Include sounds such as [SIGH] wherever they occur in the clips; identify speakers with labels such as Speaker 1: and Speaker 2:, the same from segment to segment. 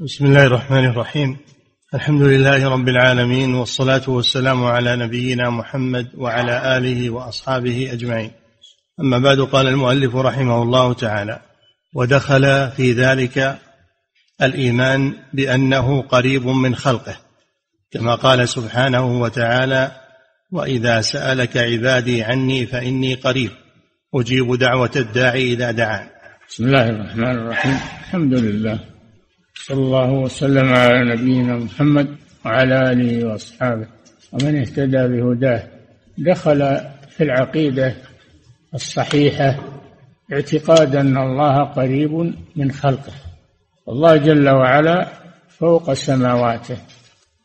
Speaker 1: بسم الله الرحمن الرحيم. الحمد لله رب العالمين والصلاة والسلام على نبينا محمد وعلى آله وأصحابه أجمعين. أما بعد قال المؤلف رحمه الله تعالى ودخل في ذلك الإيمان بأنه قريب من خلقه كما قال سبحانه وتعالى وإذا سألك عبادي عني فإني قريب أجيب دعوة الداعي إذا دعان.
Speaker 2: بسم الله الرحمن الرحيم. الحمد لله. صلى الله وسلم على نبينا محمد وعلى آله وأصحابه. ومن اهتدى بهداه دخل في العقيدة الصحيحة اعتقاد أن الله قريب من خلقه. الله جل وعلا فوق سماواته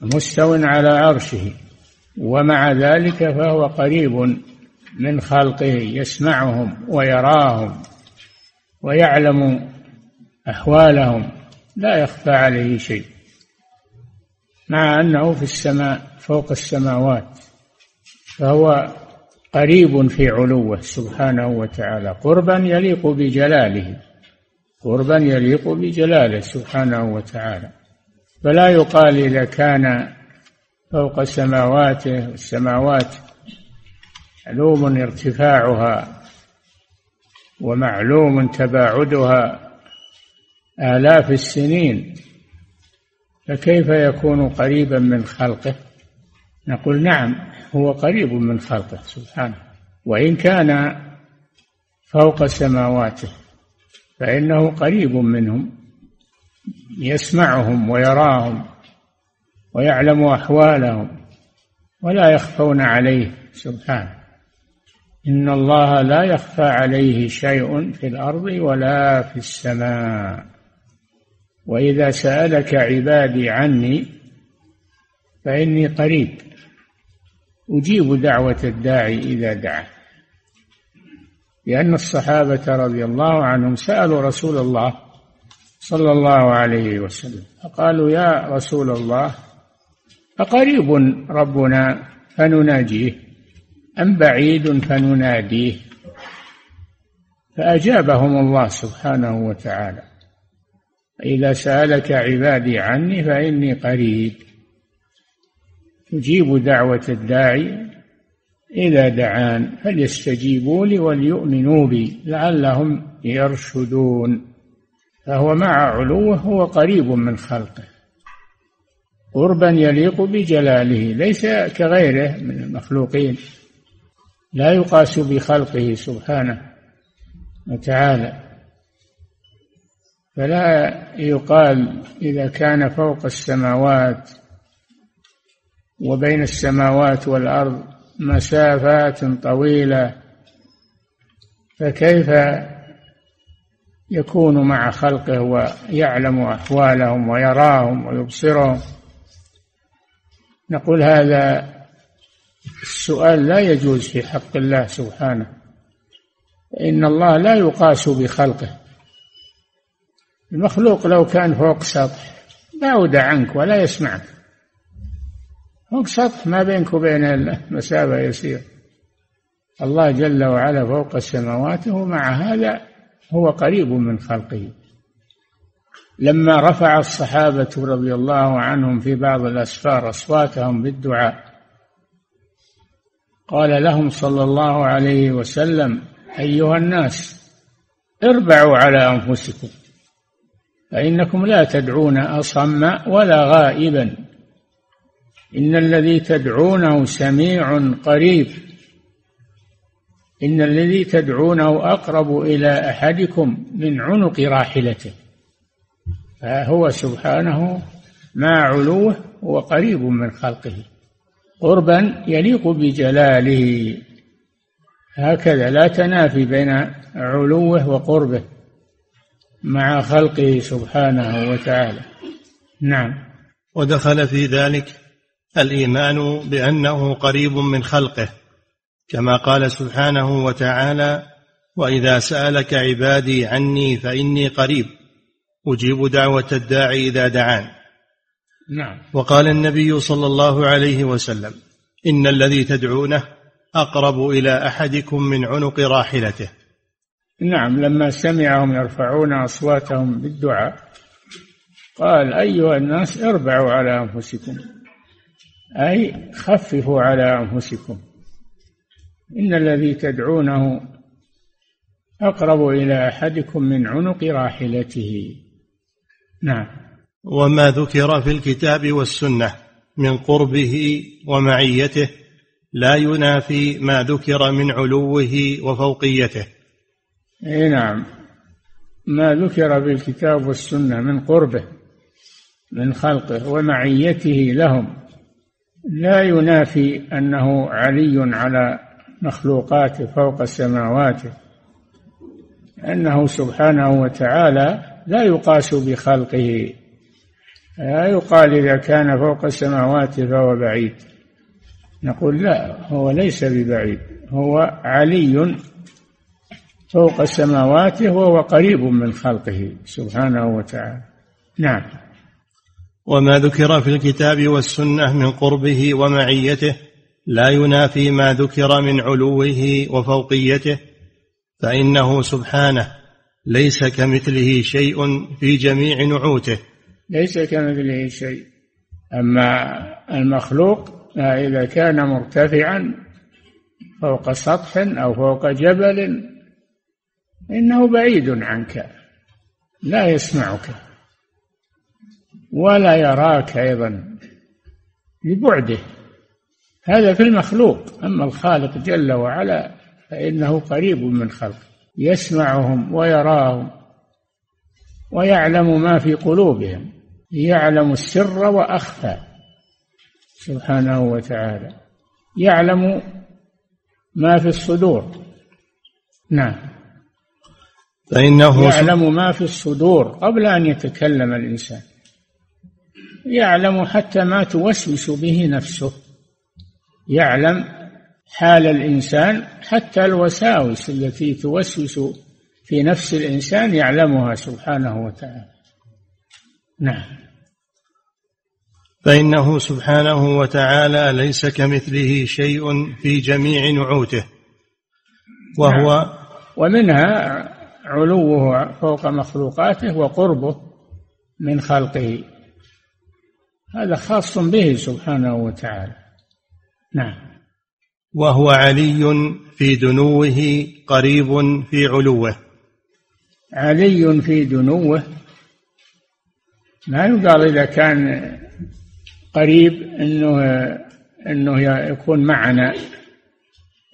Speaker 2: مستو على عرشه ومع ذلك فهو قريب من خلقه يسمعهم ويراهم ويعلم أحوالهم. لا يخفى عليه شيء مع أنه في السماء فوق السماوات فهو قريب في علوه سبحانه وتعالى قربا يليق بجلاله قربا يليق بجلاله سبحانه وتعالى. فلا يقال إذا كان فوق سماواته السماوات معلوم ارتفاعها ومعلوم تباعدها آلاف السنين. فكيف يكون قريبا من خلقه؟ نقول نعم هو قريب من خلقه سبحانه. وإن كان فوق سماواته فإنه قريب منهم يسمعهم ويراهم ويعلم أحوالهم ولا يخفون عليه سبحانه. إن الله لا يخفى عليه شيء في الأرض ولا في السماء. وإذا سألك عبادي عني فإني قريب. أجيب دعوة الداعي إذا دعا. لأن الصحابة رضي الله عنهم سألوا رسول الله صلى الله عليه وسلم فقالوا يا رسول الله أقريب ربنا فنناجيه أم بعيد فنناديه؟ فأجابهم الله سبحانه وتعالى. إذا سألك عبادي عني فإني قريب. أجيب دعوة الداعي. إذا دعان فليستجيبوا لي وليؤمنوا بي لعلهم يرشدون. فهو مع علوه هو قريب من خلقه. قربا يليق بجلاله ليس كغيره من المخلوقين. لا يقاس بخلقه سبحانه وتعالى. فلا يقال إذا كان فوق السماوات وبين السماوات والأرض مسافات طويلة فكيف يكون مع خلقه ويعلم أحوالهم ويراهم ويبصرهم؟ نقول هذا السؤال لا يجوز في حق الله سبحانه إن الله لا يقاس بخلقه. المخلوق لو كان فوق سطح بعد عنك ولا يسمعك. فوق سطح ما بينك وبين مسافة يسير الله جل وعلا فوق السماوات ومع هذا هو قريب من خلقه. لما رفع الصحابة رضي الله عنهم في بعض الأسفار أصواتهم بالدعاء قال لهم صلى الله عليه وسلم أيها الناس اربعوا على أنفسكم. فإنكم لا تدعون أصم ولا غائبا. إن الذي تدعونه سميع قريب. إن الذي تدعونه أقرب إلى أحدكم من عنق راحلته. فهو سبحانه مع علوه هو قريب من خلقه. قربا يليق بجلاله. هكذا لا تنافي بين علوه وقربه. مع خلقه سبحانه وتعالى. نعم.
Speaker 1: ودخل في ذلك الإيمان بأنه قريب من خلقه كما قال سبحانه وتعالى وإذا سألك عبادي عني فإني قريب أجيب دعوة الداعي إذا دعان.
Speaker 2: نعم.
Speaker 1: وقال النبي صلى الله عليه وسلم إن الذي تدعونه أقرب إلى أحدكم من عنق راحلته.
Speaker 2: نعم لما سمعهم يرفعون أصواتهم بالدعاء قال أيها الناس اربعوا على أنفسكم أي خففوا على أنفسكم. إن الذي تدعونه أقرب إلى أحدكم من عنق راحلته. نعم.
Speaker 1: وما ذكر في الكتاب والسنة من قربه ومعيته لا ينافي ما ذكر من علوه وفوقيته.
Speaker 2: إي نعم. ما ذكر في الكتاب والسنة من قربه من خلقه ومعيته لهم. لا ينافي أنه علي على مخلوقاته فوق سماواته. أنه سبحانه وتعالى لا يقاس بخلقه. لا يقال إذا كان فوق السماوات فهو بعيد. نقول لا هو ليس ببعيد هو علي فوق سماواته وهو قريب من خلقه سبحانه وتعالى. نعم.
Speaker 1: وما ذكر في الكتاب والسنة من قربه ومعيته لا ينافي ما ذكر من علوه وفوقيته فإنه سبحانه ليس كمثله شيء في جميع نعوته.
Speaker 2: ليس كمثله شيء. أما المخلوق إذا كان مرتفعا فوق سطح أو فوق جبل إنه بعيد عنك لا يسمعك ولا يراك أيضا لبعده. هذا في المخلوق. أما الخالق جل وعلا فإنه قريب من خلقه يسمعهم ويراهم ويعلم ما في قلوبهم يعلم السر وأخفى. سبحانه وتعالى يعلم ما في الصدور. نعم.
Speaker 1: فإنه
Speaker 2: يعلم ما في الصدور قبل أن يتكلم الإنسان. يعلم حتى ما توسوس به نفسه. يعلم حال الإنسان حتى الوساوس التي توسوس في نفس الإنسان يعلمها سبحانه وتعالى. نعم.
Speaker 1: فإنه سبحانه وتعالى ليس كمثله شيء في جميع نعوته. وهو نعم.
Speaker 2: ومنها علوه فوق مخلوقاته وقربه من خلقه. هذا خاص به سبحانه وتعالى. نعم.
Speaker 1: وهو علي في دنوه قريب في علوه.
Speaker 2: علي في دنوه. ما يقال إذا كان قريب إنه إنه يكون معنا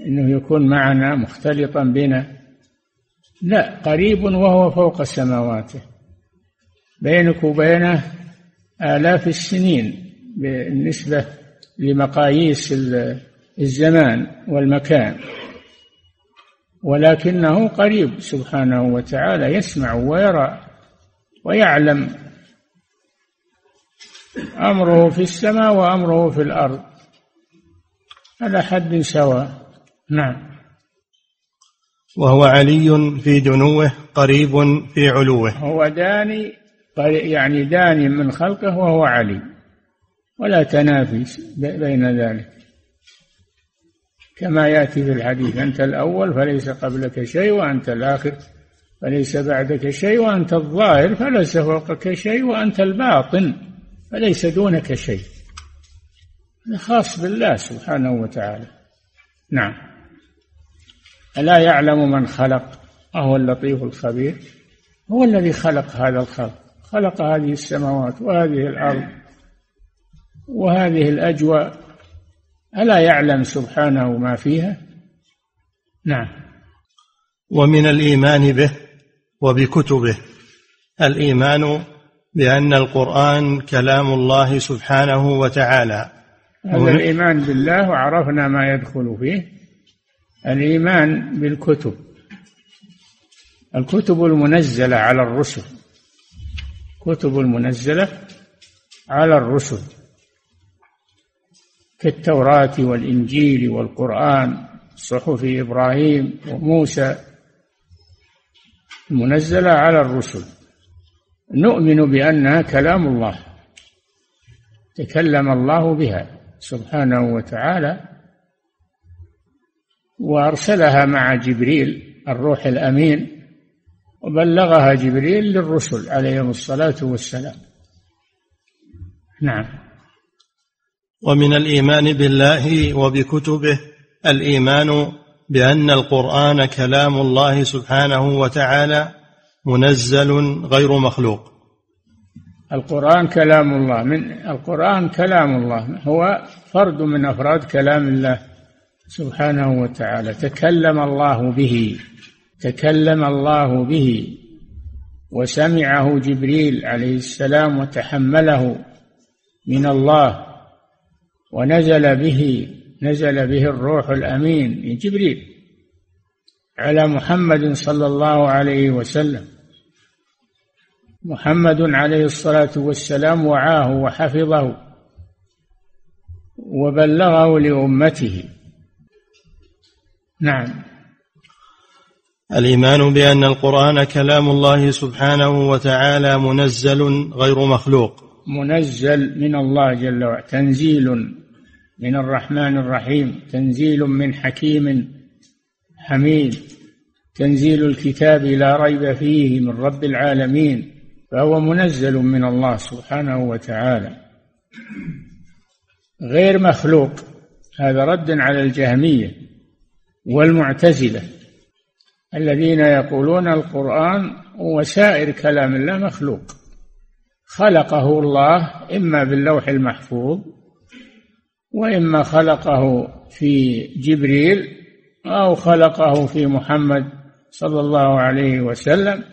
Speaker 2: إنه يكون معنا مختلطا بنا. لا قريب وهو فوق سماواته بينك وبينه آلاف السنين بالنسبة لمقاييس الزمان والمكان. ولكنه قريب سبحانه وتعالى يسمع ويرى ويعلم. أمره في السماء وأمره في الأرض. على حد سواء. نعم.
Speaker 1: وهو علي في دنوه قريب في علوه.
Speaker 2: هو داني يعني داني من خلقه وهو علي. ولا تنافي بين ذلك. كما يأتي في الحديث أنت الأول فليس قبلك شيء وأنت الآخر. فليس بعدك شيء وأنت الظاهر فليس فوقك شيء وأنت الباطن فليس دونك شيء. هذا خاص بالله سبحانه وتعالى. نعم. ألا يعلم من خلق؟ وهو اللطيف الخبير. هو الذي خلق هذا الخلق. خلق هذه السماوات وهذه الأرض وهذه الأجواء. ألا يعلم سبحانه ما فيها؟ نعم.
Speaker 1: ومن الإيمان به وبكتبه. الإيمان بأن القرآن كلام الله سبحانه وتعالى.
Speaker 2: هذا الإيمان بالله وعرفنا ما يدخل فيه. الإيمان بالكتب. الكتب المنزلة على الرسل. كتب المنزلة على الرسل. كالتوراة والإنجيل والقرآن صحف إبراهيم وموسى. المنزلة على الرسل. نؤمن بأنها كلام الله. تكلم الله بها. سبحانه وتعالى وأرسلها مع جبريل الروح الأمين وبلغها جبريل للرسل عليهم الصلاة والسلام. نعم.
Speaker 1: ومن الإيمان بالله وبكتبه الإيمان بأن القرآن كلام الله سبحانه وتعالى منزل غير مخلوق.
Speaker 2: القرآن كلام الله من القرآن كلام الله هو فرد من أفراد كلام الله. سبحانه وتعالى. تكلم الله به تكلم الله به وسمعه جبريل عليه السلام وتحمله من الله ونزل به نزل به الروح الأمين من جبريل على محمد صلى الله عليه وسلم. محمد عليه الصلاة والسلام وعاه وحفظه وبلغه لأمته. نعم.
Speaker 1: الإيمان بأن القرآن كلام الله سبحانه وتعالى منزل غير مخلوق.
Speaker 2: منزل من الله جل وعلا تنزيل من الرحمن الرحيم تنزيل من حكيم حميد تنزيل الكتاب لا ريب فيه من رب العالمين فهو منزل من الله سبحانه وتعالى. غير مخلوق هذا رد على الجهمية. والمعتزلة الذين يقولون القرآن وسائر كلام الله مخلوق. خلقه الله إما باللوح المحفوظ وإما خلقه في جبريل أو خلقه في محمد صلى الله عليه وسلم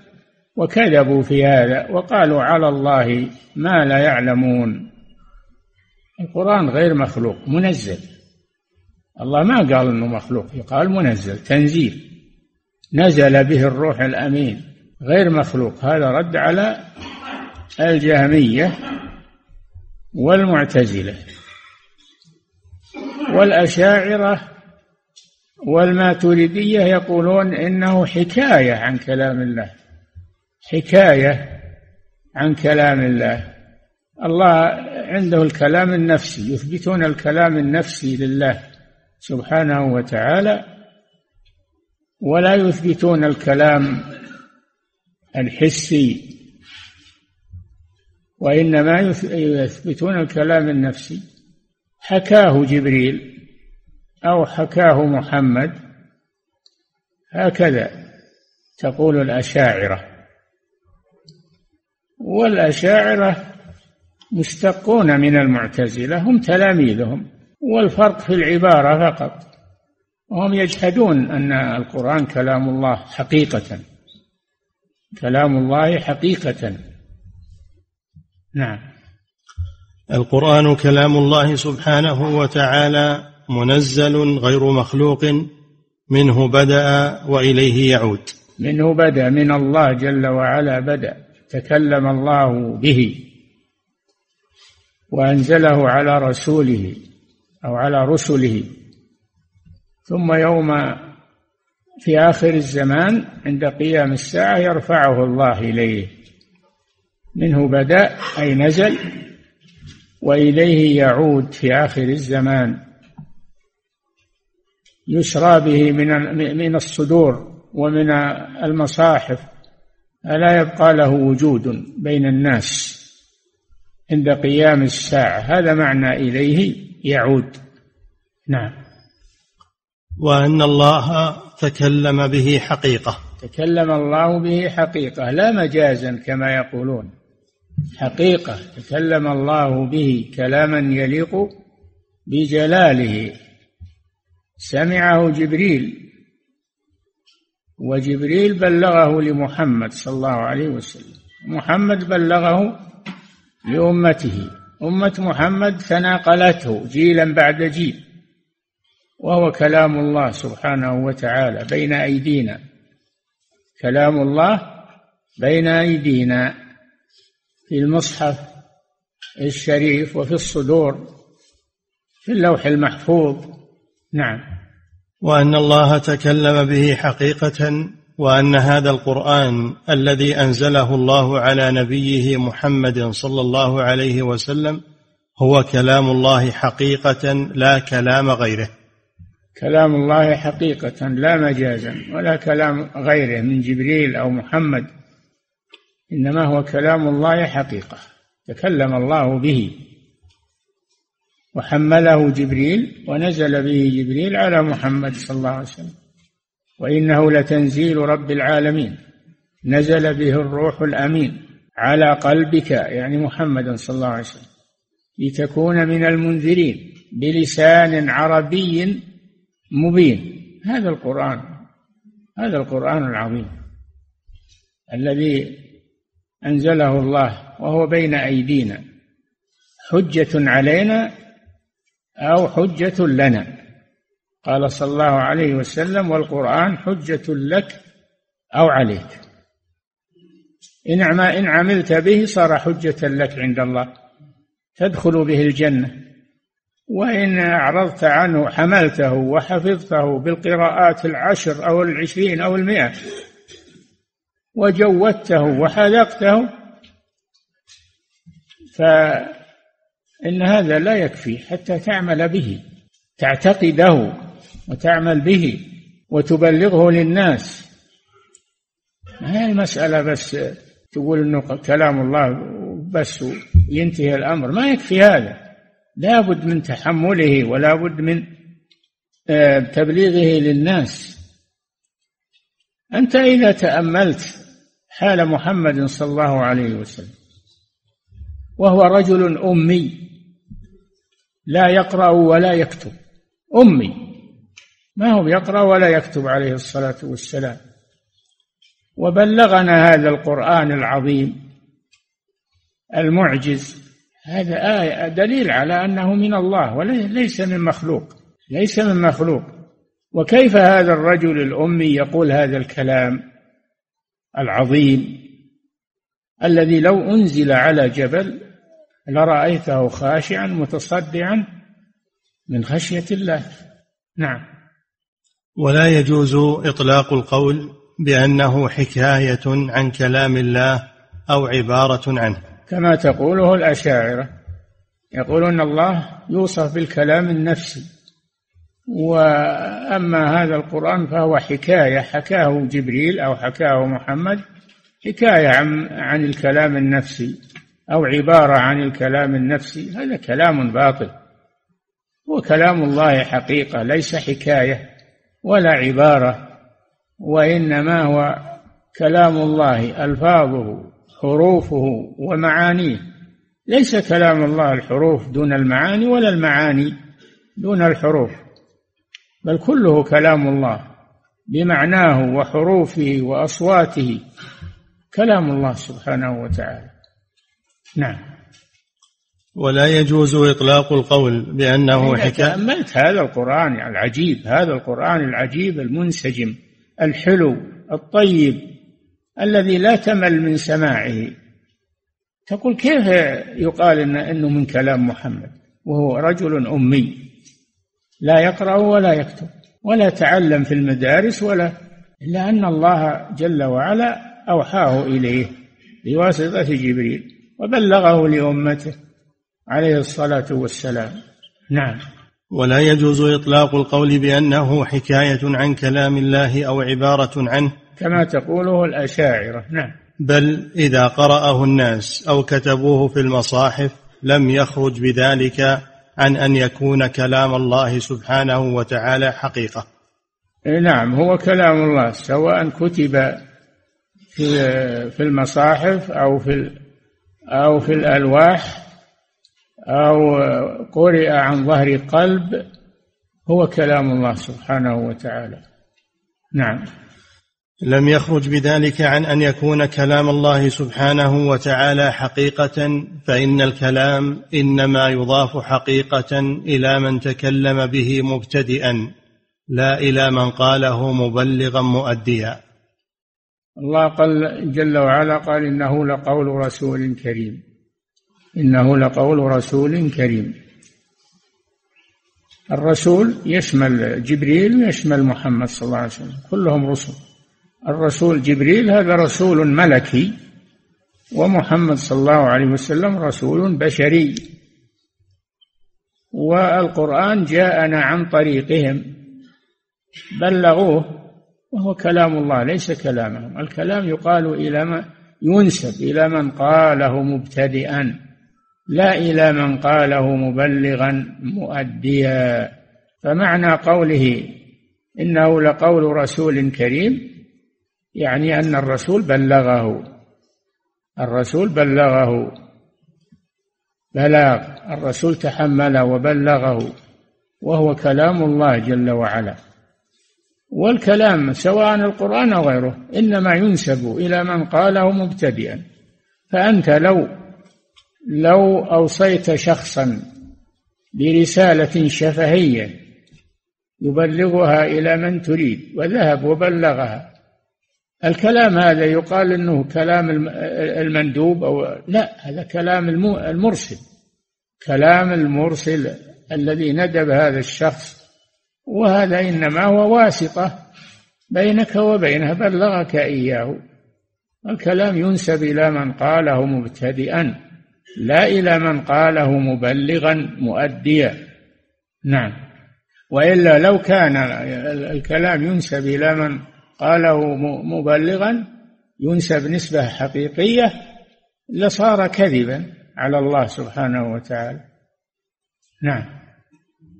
Speaker 2: وكذبوا في هذا وقالوا على الله ما لا يعلمون. القرآن غير مخلوق منزل. الله ما قال إنه مخلوق قال منزل تنزيل. نزل به الروح الأمين غير مخلوق. هذا رد على الجهمية والمعتزلة والأشاعرة والماتريدية يقولون إنه حكاية عن كلام الله. حكاية عن كلام الله. الله عنده الكلام النفسي يثبتون الكلام النفسي لله. سبحانه وتعالى ولا يثبتون الكلام الحسي وإنما يثبتون الكلام النفسي. حكاه جبريل أو حكاه محمد هكذا تقول الأشاعرة. والأشاعرة مشتقون من المعتزلة هم تلاميذهم. والفرق في العبارة فقط. وهم يجحدون أن القرآن كلام الله حقيقة. كلام الله حقيقة. نعم.
Speaker 1: القرآن كلام الله سبحانه وتعالى منزل غير مخلوق منه بدأ وإليه يعود.
Speaker 2: منه بدأ من الله جل وعلا بدأ تكلم الله به وأنزله على رسوله. أو على رسله. ثم يوم في آخر الزمان عند قيام الساعة يرفعه الله إليه. منه بدأ أي نزل وإليه يعود في آخر الزمان. يسرى به من من الصدور ومن المصاحف. ألا يبقى له وجود بين الناس عند قيام الساعة. هذا معنى إليه. يعود. نعم.
Speaker 1: وأن الله تكلم به حقيقة.
Speaker 2: تكلم الله به حقيقة. لا مجازا كما يقولون. حقيقة. تكلم الله به كلاما يليق بجلاله. سمعه جبريل. وجبريل بلغه لمحمد صلى الله عليه وسلم. محمد بلغه لأمته. أمة محمد تناقلته جيلا بعد جيل وهو كلام الله سبحانه وتعالى بين أيدينا. كلام الله بين أيدينا في المصحف الشريف وفي الصدور في اللوح المحفوظ. نعم.
Speaker 1: وأن الله تكلم به حقيقة وأن هذا القرآن الذي أنزله الله على نبيه محمد صلى الله عليه وسلم هو كلام الله حقيقة لا كلام غيره.
Speaker 2: كلام الله حقيقة لا مجازا ولا كلام غيره من جبريل أو محمد إنما هو كلام الله حقيقة تكلم الله به. وحمله جبريل ونزل به جبريل على محمد صلى الله عليه وسلم. وإنه لتنزيل رب العالمين. نزل به الروح الأمين على قلبك يعني محمد صلى الله عليه وسلم لتكون من المنذرين بلسان عربي مبين. هذا القرآن هذا القرآن العظيم الذي أنزله الله وهو بين أيدينا حجة علينا أو حجة لنا. قال صلى الله عليه وسلم والقرآن حجة لك أو عليك. إن إن عملت به صار حجة لك عند الله. تدخل به الجنة. وإن أعرضت عنه حملته وحفظته بالقراءات العشر أو العشرين أو المئة وجودته وحذقته فإن هذا لا يكفي حتى تعمل به تعتقده. وتعمل به وتبلغه للناس. ما هي المسألة بس تقول إنه كلام الله بس ينتهي الأمر؟ ما يكفي هذا. لا بد من تحمله ولا بد من آه، تبليغه للناس. أنت إذا تأملت حال محمد صلى الله عليه وسلم وهو رجل أمي لا يقرأ ولا يكتب أمي. ما هو يقرأ ولا يكتب عليه الصلاة والسلام. وبلغنا هذا القرآن العظيم المعجز. هذا آية دليل على أنه من الله وليس من مخلوق ليس من مخلوق. وكيف هذا الرجل الأمي يقول هذا الكلام العظيم الذي لو أنزل على جبل لرأيته خاشعا متصدعا من خشية الله؟ نعم.
Speaker 1: ولا يجوز إطلاق القول بأنه حكاية عن كلام الله أو عبارة عنه.
Speaker 2: كما تقوله الأشاعرة. يقولون الله يوصف بالكلام النفسي وأما هذا القرآن فهو حكاية حكاه جبريل أو حكاه محمد حكاية عن, عن الكلام النفسي أو عبارة عن الكلام النفسي. هذا كلام باطل. هو كلام الله حقيقة ليس حكاية. ولا عبارة وإنما هو كلام الله ألفاظه حروفه ومعانيه. ليس كلام الله الحروف دون المعاني ولا المعاني دون الحروف بل كله كلام الله بمعناه وحروفه وأصواته. كلام الله سبحانه وتعالى. نعم.
Speaker 1: ولا يجوز إطلاق القول بأنه
Speaker 2: حكاية تأملت هذا القرآن العجيب هذا القرآن العجيب المنسجم الحلو الطيب الذي لا تمل من سماعه. تقول كيف يقال إن إنه من كلام محمد؟ وهو رجل أمي. لا يقرأ ولا يكتب ولا تعلم في المدارس ولا إلا أن الله جل وعلا أوحاه إليه بواسطة جبريل وبلغه لأمته. عليه الصلاة والسلام. نعم.
Speaker 1: ولا يجوز إطلاق القول بأنه حكاية عن كلام الله أو عبارة عنه.
Speaker 2: كما تقوله الأشاعرة. نعم.
Speaker 1: بل إذا قرأه الناس أو كتبوه في المصاحف لم يخرج بذلك عن أن يكون كلام الله سبحانه وتعالى حقيقة.
Speaker 2: نعم هو كلام الله سواء كتب في في المصاحف أو في أو في الألواح. أو قرئ عن ظهر قلب هو كلام الله سبحانه وتعالى. نعم.
Speaker 1: لم يخرج بذلك عن أن يكون كلام الله سبحانه وتعالى حقيقة فإن الكلام إنما يضاف حقيقة إلى من تكلم به مبتدئا لا إلى من قاله مبلغا مؤديا.
Speaker 2: الله قال جل وعلا قال إنه لقول رسول كريم. إنه لقول رسول كريم. الرسول يشمل جبريل ويشمل محمد صلى الله عليه وسلم كلهم رسل. الرسول جبريل هذا رسول ملكي ومحمد صلى الله عليه وسلم رسول بشري. والقرآن جاءنا عن طريقهم بلغوه وهو كلام الله ليس كلامهم. الكلام يقال إلى ما ينسب إلى من قاله مبتدئا. لا إلى من قاله مبلغا مؤديا. فمعنى قوله إنه لقول رسول كريم يعني أن الرسول بلغه. الرسول بلغه. بلاغ الرسول تحمله وبلغه. وهو كلام الله جل وعلا. والكلام سواء القرآن أو غيره إنما ينسب إلى من قاله مبتدئا. فأنت لو لو أوصيت شخصا برسالة شفهية يبلغها إلى من تريد وذهب وبلغها. الكلام هذا يقال إنه كلام المندوب أو لا هذا كلام المرسل. كلام المرسل الذي ندب هذا الشخص وهذا إنما هو واسطة بينك وبينه بلغك إياه. الكلام ينسب إلى من قاله مبتدئا. لا إلى من قاله مبلغا مؤديا. نعم. وإلا لو كان الكلام ينسب إلى من قاله مبلغا ينسب نسبة حقيقية لصار كذبا على الله سبحانه وتعالى. نعم.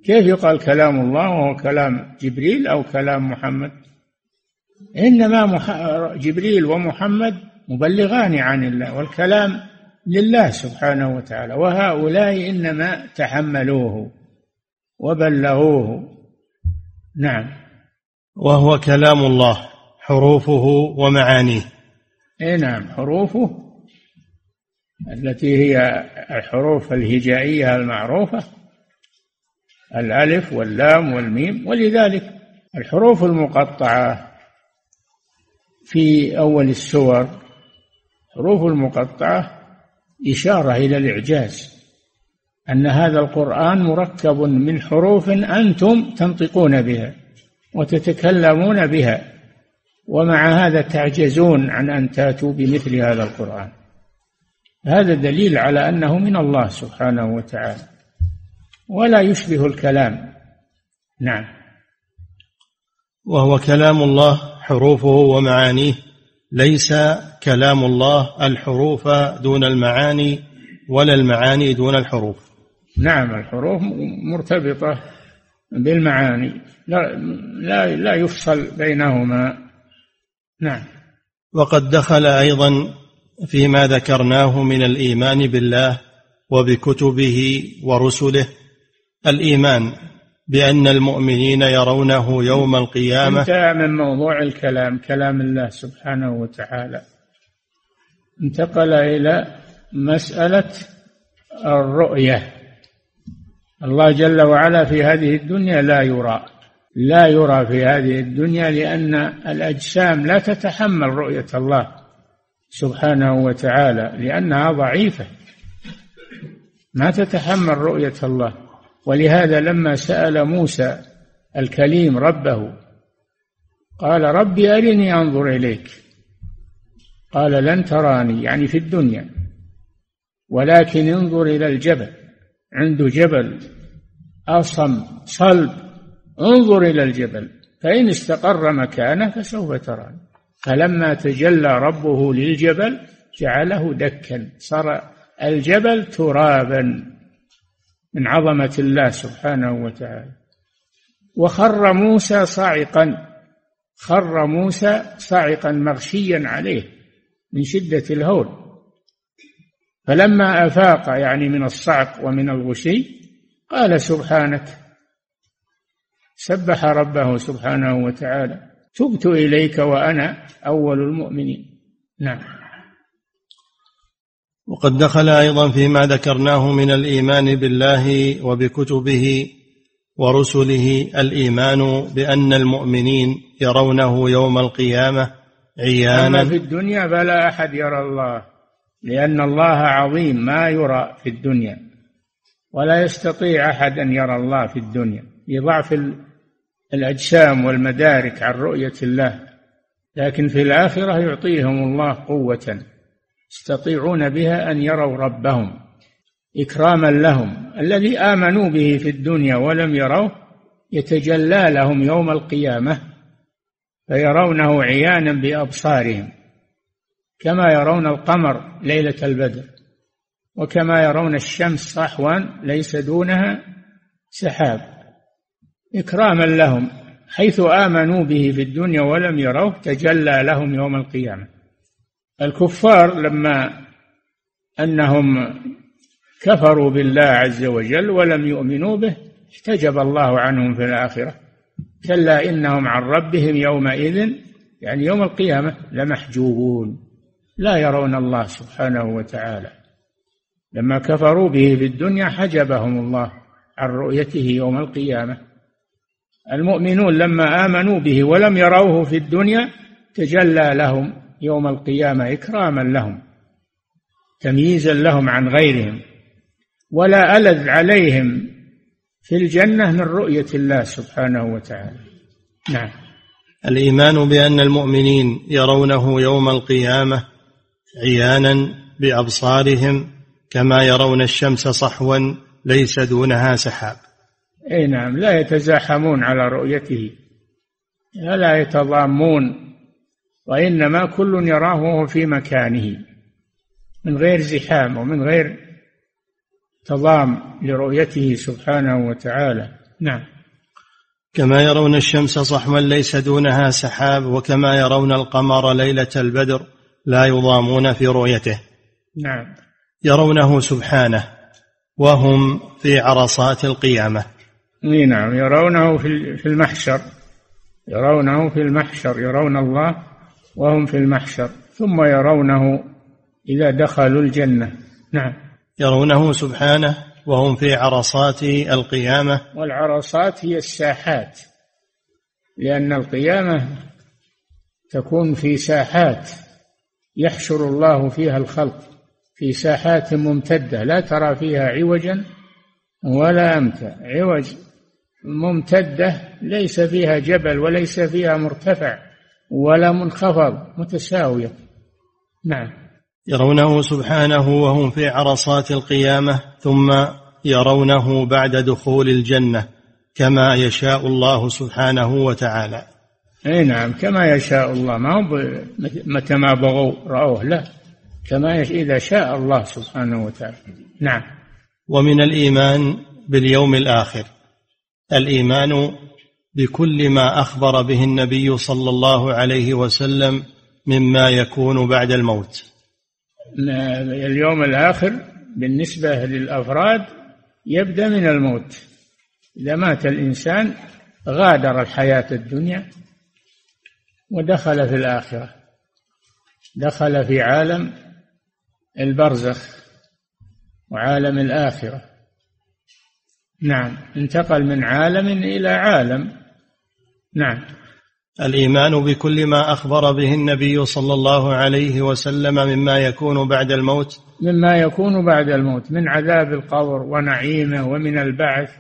Speaker 2: كيف يقال كلام الله وهو كلام جبريل أو كلام محمد؟ إنما جبريل ومحمد مبلغان عن الله والكلام لله سبحانه وتعالى وهؤلاء إنما تحملوه وبلغوه. نعم.
Speaker 1: وهو كلام الله حروفه ومعانيه.
Speaker 2: إي نعم حروفه التي هي الحروف الهجائية المعروفة الألف واللام والميم. ولذلك الحروف المقطعة في أول السور حروف المقطعة إشارة إلى الإعجاز أن هذا القرآن مركب من حروف أنتم تنطقون بها وتتكلمون بها ومع هذا تعجزون عن أن تاتوا بمثل هذا القرآن. هذا دليل على أنه من الله سبحانه وتعالى ولا يشبه الكلام. نعم.
Speaker 1: وهو كلام الله حروفه ومعانيه. ليس كلام الله الحروف دون المعاني ولا المعاني دون الحروف.
Speaker 2: نعم الحروف مرتبطة بالمعاني. لا لا لا يفصل بينهما. نعم.
Speaker 1: وقد دخل أيضا فيما ذكرناه من الإيمان بالله وبكتبه ورسله. الإيمان بأن المؤمنين يرونه يوم القيامة.
Speaker 2: انتهى من موضوع الكلام كلام الله سبحانه وتعالى. انتقل إلى مسألة الرؤية. الله جل وعلا في هذه الدنيا لا يرى. لا يرى في هذه الدنيا لأن الأجسام لا تتحمل رؤية الله سبحانه وتعالى لأنها ضعيفة. ما تتحمل رؤية الله. ولهذا لما سأل موسى الكليم ربه قال ربي أرني أنظر إليك. قال لن تراني يعني في الدنيا. ولكن انظر إلى الجبل عنده جبل أصم صلب انظر إلى الجبل فإن استقر مكانه فسوف تراني. فلما تجلى ربه للجبل جعله دكا صار الجبل ترابا. من عظمة الله سبحانه وتعالى. وخر موسى صاعقا خر موسى صاعقا مغشيا عليه من شدة الهول. فلما أفاق يعني من الصعق ومن الغشي قال سبحانك سبح ربه سبحانه وتعالى تبت إليك وأنا أول المؤمنين. نعم.
Speaker 1: وقد دخل أيضا فيما ذكرناه من الإيمان بالله وبكتبه ورسله الإيمان بأن المؤمنين يرونه يوم القيامة عيانا.
Speaker 2: أما في الدنيا فلا أحد يرى الله لأن الله عظيم ما يرى في الدنيا. ولا يستطيع أحد أن يرى الله في الدنيا. لضعف الأجسام والمدارك عن رؤية الله لكن في الآخرة يعطيهم الله قوة. يستطيعون بها أن يروا ربهم إكراما لهم. الذي آمنوا به في الدنيا ولم يروه يتجلى لهم يوم القيامة فيرونه عيانا بأبصارهم كما يرون القمر ليلة البدر وكما يرون الشمس صحوا ليس دونها سحاب. إكراما لهم حيث آمنوا به في الدنيا ولم يروه تجلى لهم يوم القيامة. الكفار لما أنهم كفروا بالله عز وجل ولم يؤمنوا به احتجب الله عنهم في الآخرة. كلا إنهم عن ربهم يومئذ يعني يوم القيامة لمحجوبون. لا يرون الله سبحانه وتعالى. لما كفروا به في الدنيا حجبهم الله عن رؤيته يوم القيامة. المؤمنون لما آمنوا به ولم يروه في الدنيا تجلى لهم. يوم القيامة إكراما لهم تمييزا لهم عن غيرهم ولا ألذ عليهم في الجنة من رؤية الله سبحانه وتعالى. نعم.
Speaker 1: الإيمان بأن المؤمنين يرونه يوم القيامة عيانا بأبصارهم كما يرون الشمس صحوا ليس دونها سحاب.
Speaker 2: إي نعم لا يتزاحمون على رؤيته ولا يتضامون وإنما كل يراه وهو في مكانه. من غير زحام ومن غير تضام لرؤيته سبحانه وتعالى. نعم.
Speaker 1: كما يرون الشمس صحوا ليس دونها سحاب وكما يرون القمر ليلة البدر لا يضامون في رؤيته.
Speaker 2: نعم.
Speaker 1: يرونه سبحانه وهم في عرصات القيامة.
Speaker 2: إي نعم. يرونه في المحشر. يرونه في المحشر. يرون الله وهم في المحشر ثم يرونه إذا دخلوا الجنة. نعم.
Speaker 1: يرونه سبحانه وهم في عرصات القيامة.
Speaker 2: والعرصات هي الساحات لأن القيامة تكون في ساحات يحشر الله فيها الخلق في ساحات ممتدة لا ترى فيها عوجا ولا أمتا. عوج ممتدة ليس فيها جبل وليس فيها مرتفع. ولا منخفض متساوية. نعم.
Speaker 1: يرونه سبحانه وهم في عرصات القيامة ثم يرونه بعد دخول الجنة كما يشاء الله سبحانه وتعالى.
Speaker 2: أي نعم كما يشاء الله. ما هو متى ما بغوا رأوه لا. كما إذا شاء الله سبحانه وتعالى. نعم.
Speaker 1: ومن الإيمان باليوم الآخر. الإيمان بكل ما أخبر به النبي صلى الله عليه وسلم مما يكون بعد الموت.
Speaker 2: اليوم الآخر بالنسبة للأفراد يبدأ من الموت. إذا مات الإنسان غادر الحياة الدنيا ودخل في الآخرة. دخل في عالم البرزخ وعالم الآخرة. نعم انتقل من عالم إلى عالم نعم.
Speaker 1: الإيمان بكل ما أخبر به النبي صلى الله عليه وسلم مما يكون بعد الموت.
Speaker 2: مما يكون بعد الموت من عذاب القبر ونعيمه ومن البعث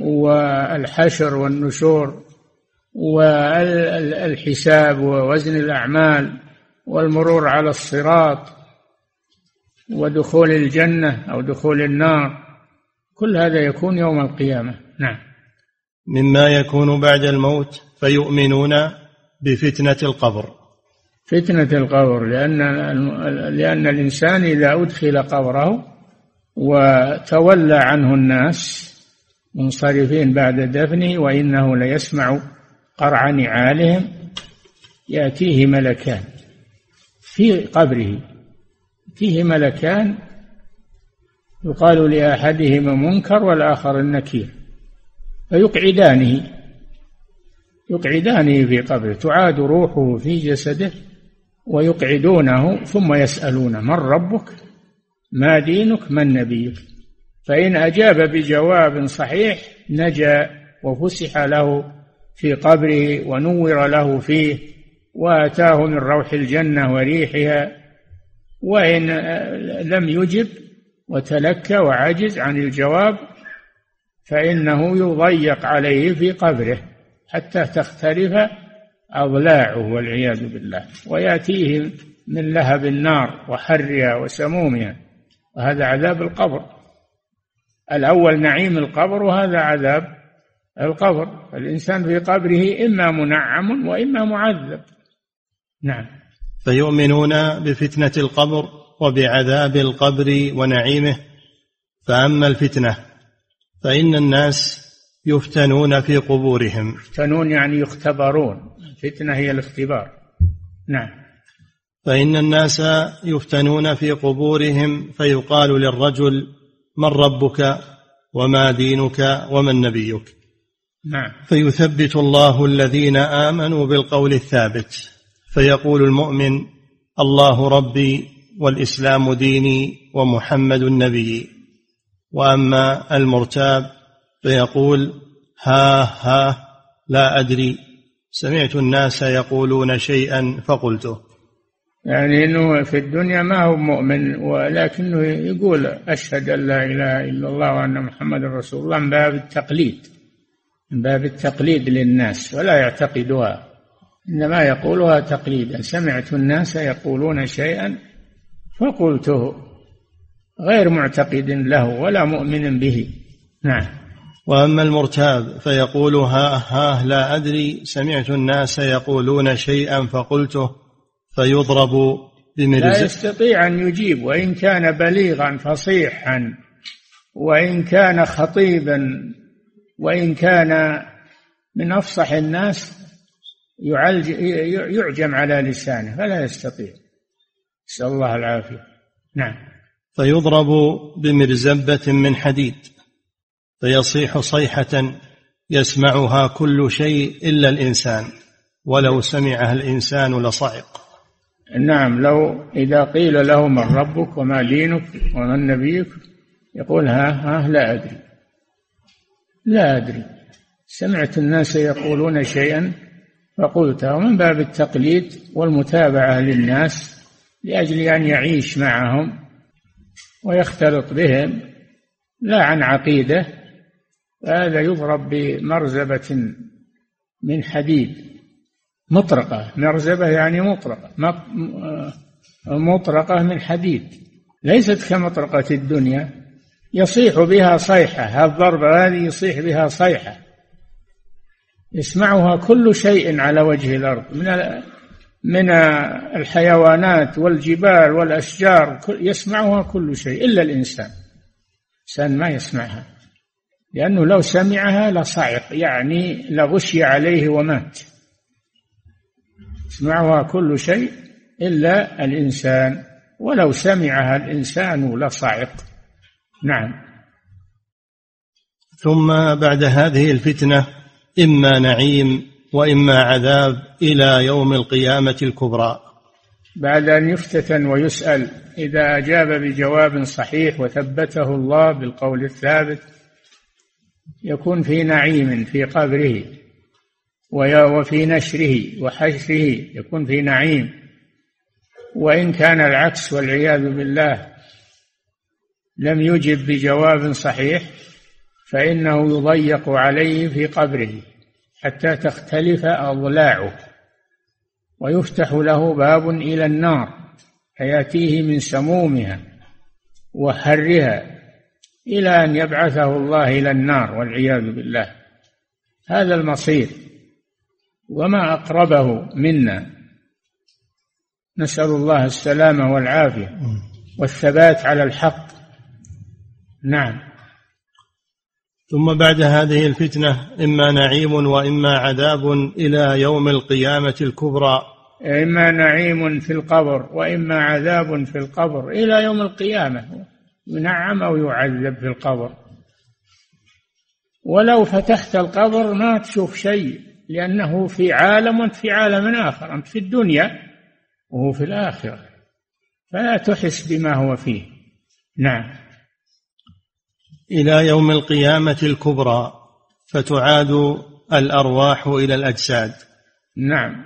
Speaker 2: والحشر والنشور والحساب ووزن الأعمال والمرور على الصراط ودخول الجنة أو دخول النار كل هذا يكون يوم القيامة. نعم.
Speaker 1: مما يكون بعد الموت فيؤمنون بفتنة القبر.
Speaker 2: فتنة القبر لأن لأن الإنسان إذا أدخل قبره وتولى عنه الناس منصرفين بعد دفنه وإنه ليسمع قرع نعالهم يأتيه ملكان في قبره. فيه ملكان يقال لأحدهما منكر والآخر النكير. فيقعدانه يقعدانه في قبره. تعاد روحه في جسده ويقعدونه ثم يسألونه من ربك؟ ما دينك؟ من نبيك؟ فإن أجاب بجواب صحيح نجا وفسح له في قبره ونور له فيه وآتاه من روح الجنة وريحها. وإن لم يجب وتلكى وعجز عن الجواب فإنه يضيق عليه في قبره حتى تختلف أضلاعه والعياذ بالله ويأتيه من لهب النار وحرها وسمومها وهذا عذاب القبر. الأول نعيم القبر وهذا عذاب القبر. الإنسان في قبره إما منعم وإما معذب. نعم.
Speaker 1: فيؤمنون بفتنة القبر وبعذاب القبر ونعيمه فأما الفتنة فإن الناس يفتنون في قبورهم.
Speaker 2: يفتنون يعني يختبرون. الفتنة هي الاختبار. نعم.
Speaker 1: فإن الناس يفتنون في قبورهم فيقال للرجل من ربك وما دينك ومن نبيك
Speaker 2: نعم.
Speaker 1: فيثبت الله الذين آمنوا بالقول الثابت. فيقول المؤمن الله ربي والإسلام ديني ومحمد النبي. وأما المرتاب فيقول ها ها لا أدري. سمعت الناس يقولون شيئا فقلته.
Speaker 2: يعني إنه في الدنيا ما هو مؤمن ولكنه يقول أشهد أن لا إله إلا الله وأن محمد رسول الله من باب التقليد من باب التقليد للناس ولا يعتقدها إنما يقولها تقليدا. سمعت الناس يقولون شيئا فقلته. غير معتقد له ولا مؤمن به. نعم.
Speaker 1: وأما المرتاب فيقول ها ها لا أدري سمعت الناس يقولون شيئا فقلته فيضرب بمرز
Speaker 2: لا يستطيع أن يجيب وإن كان بليغا فصيحا وإن كان خطيبا وإن كان من أفصح الناس يعالج يعجم على لسانه فلا يستطيع. نسأل الله العافية. نعم.
Speaker 1: فيضرب بمرزبة من حديد فيصيح صيحة يسمعها كل شيء إلا الإنسان ولو سمعها الإنسان لصعق.
Speaker 2: نعم لو إذا قيل له من ربك وما دينك ومن نبيك يقول ها ها لا أدري. لا أدري. سمعت الناس يقولون شيئا فقلته ومن باب التقليد والمتابعة للناس لأجل أن يعيش معهم ويختلط بهم لا عن عقيدة هذا يضرب بمرزبة من حديد. مطرقة مرزبة يعني مطرقة مطرقة من حديد. ليست كمطرقة الدنيا يصيح بها صيحة الضربة هذه يصيح بها صيحة. يسمعها كل شيء على وجه الأرض. من من الحيوانات والجبال والأشجار يسمعها كل شيء إلا الإنسان. الإنسان ما يسمعها. لأنه لو سمعها لصعق يعني لغشي عليه ومات. يسمعها كل شيء إلا الإنسان. ولو سمعها الإنسان لصعق. نعم.
Speaker 1: ثم بعد هذه الفتنة إما نعيم وإما عذاب إلى يوم القيامة الكبرى.
Speaker 2: بعد أن يفتتن ويسأل إذا أجاب بجواب صحيح وثبته الله بالقول الثابت يكون في نعيم في قبره وفي نشره وحشره يكون في نعيم. وإن كان العكس والعياذ بالله لم يجب بجواب صحيح فإنه يضيق عليه في قبره. حتى تختلف أضلاعه ويفتح له باب إلى النار فيأتيه من سمومها وحرها إلى أن يبعثه الله إلى النار والعياذ بالله. هذا المصير. وما أقربه منا. نسأل الله السلامة والعافية والثبات على الحق. نعم.
Speaker 1: ثم بعد هذه الفتنة إما نعيم وإما عذاب إلى يوم القيامة الكبرى.
Speaker 2: إما نعيم في القبر وإما عذاب في القبر إلى يوم القيامة ينعم أو يعذب في القبر. ولو فتحت القبر ما تشوف شيء لأنه في عالم وأنت في عالم آخر أنت في الدنيا وهو في الآخرة. فلا تحس بما هو فيه. نعم.
Speaker 1: إلى يوم القيامة الكبرى فتعاد الأرواح إلى الأجساد.
Speaker 2: نعم.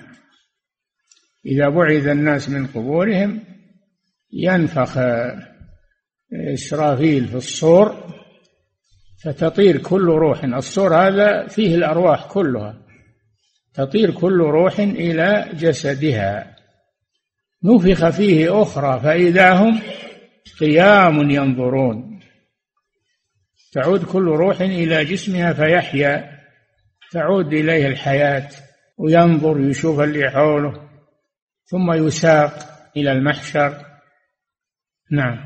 Speaker 2: إذا بعث الناس من قبورهم ينفخ إسرافيل في الصور فتطير كل روح. الصور هذا فيه الأرواح كلها. تطير كل روح إلى جسدها. نفخ فيه أخرى فإذا هم قيام ينظرون. تعود كل روح إلى جسمها فيحيا. تعود إليه الحياة وينظر يشوف اللي حوله ثم يساق إلى المحشر. نعم.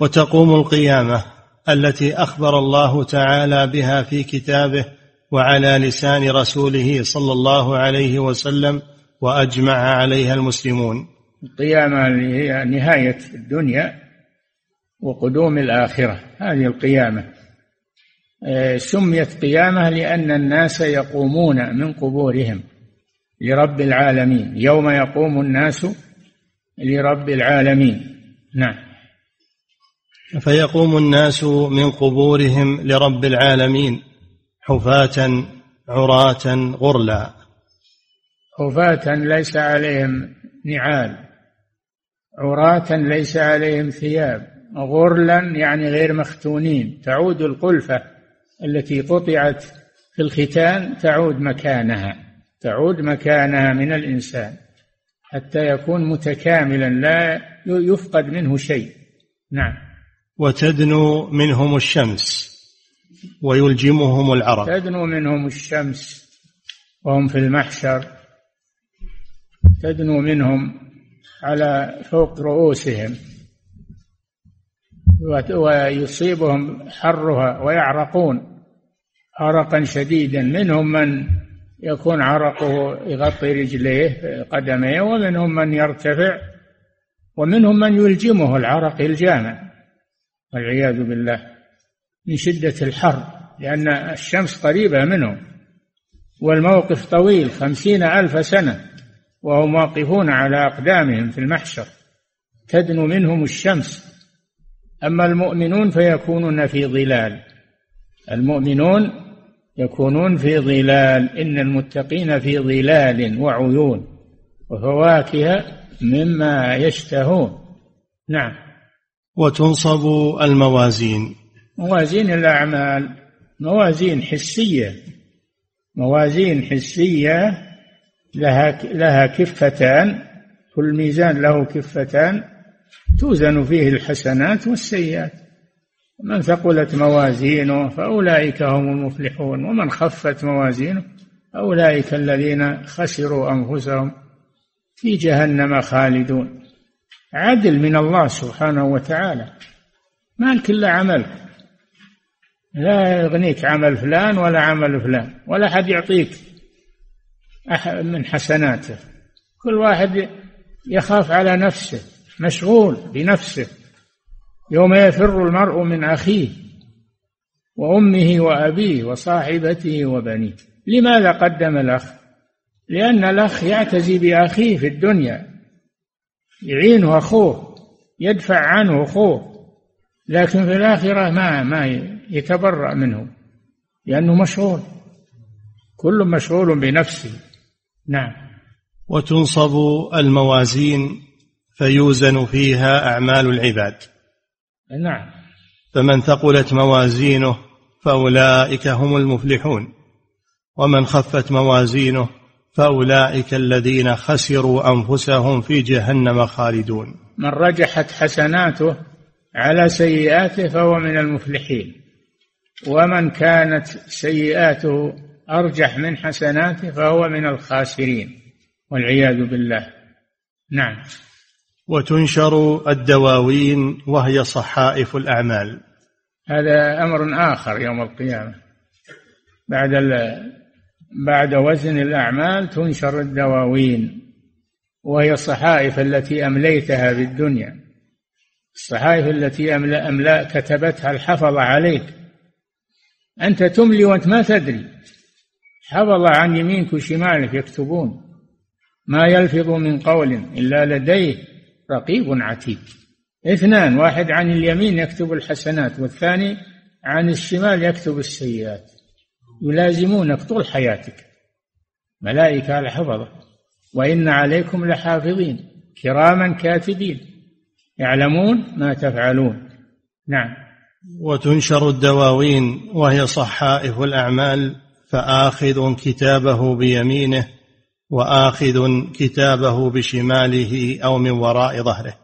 Speaker 1: وتقوم القيامة التي أخبر الله تعالى بها في كتابه وعلى لسان رسوله صلى الله عليه وسلم وأجمع عليها المسلمون.
Speaker 2: القيامة اللي هي نهاية الدنيا. وقدوم الآخرة هذه القيامة. آه، سميت قيامة لأن الناس يقومون من قبورهم لرب العالمين. يوم يقوم الناس لرب العالمين. نعم.
Speaker 1: فيقوم الناس من قبورهم لرب العالمين حفاة عراة غرلا.
Speaker 2: حفاة ليس عليهم نعال عراة ليس عليهم ثياب. غرلا يعني غير مختونين. تعود القلفة التي قطعت في الختان تعود مكانها. تعود مكانها من الإنسان حتى يكون متكاملا لا يفقد منه شيء. نعم.
Speaker 1: وتدنو منهم الشمس ويلجمهم العرق
Speaker 2: تدنو منهم الشمس وهم في المحشر. تدنو منهم على فوق رؤوسهم. ويصيبهم حرها ويعرقون عرقا شديدا. منهم من يكون عرقه يغطي رجليه قدميه ومنهم من يرتفع ومنهم من يلجمه العرق الجامع. والعياذ بالله من شدة الحر لأن الشمس قريبة منهم والموقف طويل خمسين ألف سنة وهم واقفون على أقدامهم في المحشر. تدنو منهم الشمس. أما المؤمنون فيكونون في ظلال. المؤمنون يكونون في ظلال. إن المتقين في ظلال وعيون وفواكه مما يشتهون. نعم.
Speaker 1: وتنصب الموازين.
Speaker 2: موازين الأعمال. موازين حسية. موازين حسية. لها لها كفتان. كل ميزان له كفتان. توزن فيه الحسنات والسيئات. من ثقلت موازينه فأولئك هم المفلحون. ومن خفت موازينه أولئك الذين خسروا أنفسهم في جهنم خالدون. عدل من الله سبحانه وتعالى. مالك إلا عملك لا يغنيك عمل فلان ولا عمل فلان. ولا حد يعطيك من حسناته. كل واحد يخاف على نفسه. مشغول بنفسه يوم يفر المرء من أخيه وأمه وأبيه وصاحبته وبنيه. لماذا قدم الأخ؟ لأن الأخ يعتزي بأخيه في الدنيا يعينه أخوه يدفع عنه أخوه لكن في الآخرة ما ما يتبرأ منه لأنه مشغول. كل مشغول بنفسه. نعم.
Speaker 1: وتنصب الموازين فيوزن فيها أعمال العباد.
Speaker 2: نعم.
Speaker 1: فمن ثقلت موازينه فأولئك هم المفلحون. ومن خفت موازينه فأولئك الذين خسروا أنفسهم في جهنم خالدون.
Speaker 2: من رجحت حسناته على سيئاته فهو من المفلحين. ومن كانت سيئاته أرجح من حسناته فهو من الخاسرين. والعياذ بالله. نعم.
Speaker 1: وتنشر الدواوين وهي صحائف الأعمال.
Speaker 2: هذا أمر آخر يوم القيامة. بعد بعد وزن الأعمال تنشر الدواوين وهي الصحائف التي أمليتها في الدنيا الصحائف التي أملا, أملا كتبتها الحفظة عليك. أنت تملي وأنت ما تدري. حفظ عن يمينك وشمالك يكتبون. ما يلفظ من قول إلا لديه. رقيب عتيد. اثنان واحد عن اليمين يكتب الحسنات والثاني عن الشمال يكتب السيئات. يلازمونك طول حياتك. ملائكة الحفظة وإن عليكم لحافظين. كراما كاتبين. يعلمون ما تفعلون. نعم.
Speaker 1: وتنشر الدواوين وهي صحائف الأعمال فآخذ كتابه بيمينه وآخذ كتابه بشماله أو من وراء ظهره.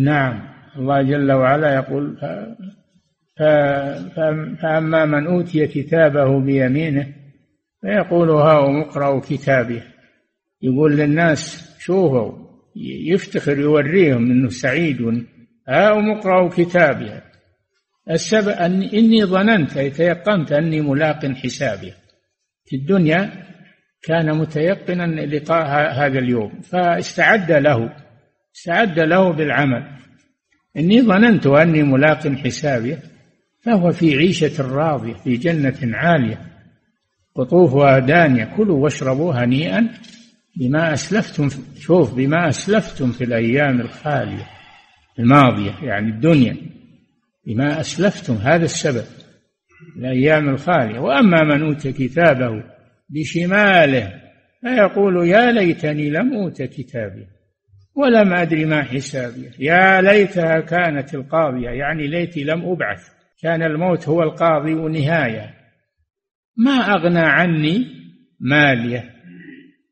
Speaker 2: نعم. الله جل وعلا يقول فأما من أوتي كتابه بيمينه فيقول هاؤم اقرأوا كتابي. يقول للناس شوفوا يفتخر يوريهم إنه سعيد. هاؤم اقرأوا كتابي. السبب أن إني ظننت أي تيقنت أني ملاق حسابي في الدنيا كان متيقنا لقاء هذا اليوم. فاستعد له استعد له بالعمل. إني ظننت أني ملاق حسابي فهو في عيشة راضية في جنة عالية. قطوفها دانية كلوا واشربوا هنيئا بما أسلفتم شوف بما أسلفتم في الأيام الخالية الماضية يعني الدنيا. بما أسلفتم هذا السبب الأيام الخالية. وأما من أوتي كتابه بشماله. فيقول يا ليتني لم أوت كتابي ولم أدري ما حسابي. يا ليتها كانت القاضية يعني ليتي لم أبعث. كان الموت هو القاضي ونهاية. ما أغنى عني مالية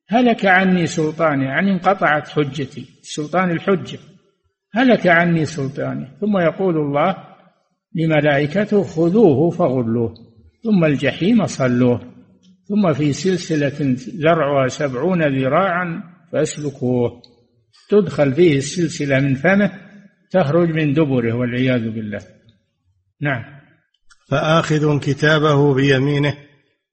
Speaker 2: هلك عني سلطاني يعني انقطعت حجتي سلطان الحجة. هلك عني سلطاني. ثم يقول الله لملائكته خذوه فغلوه ثم الجحيم صلوه. ثم في سلسلة زرعها سبعون ذراعا فاسلكوه. تدخل فيه السلسلة من فمه تخرج من دبره والعياذ بالله. نعم.
Speaker 1: فآخذ كتابه بيمينه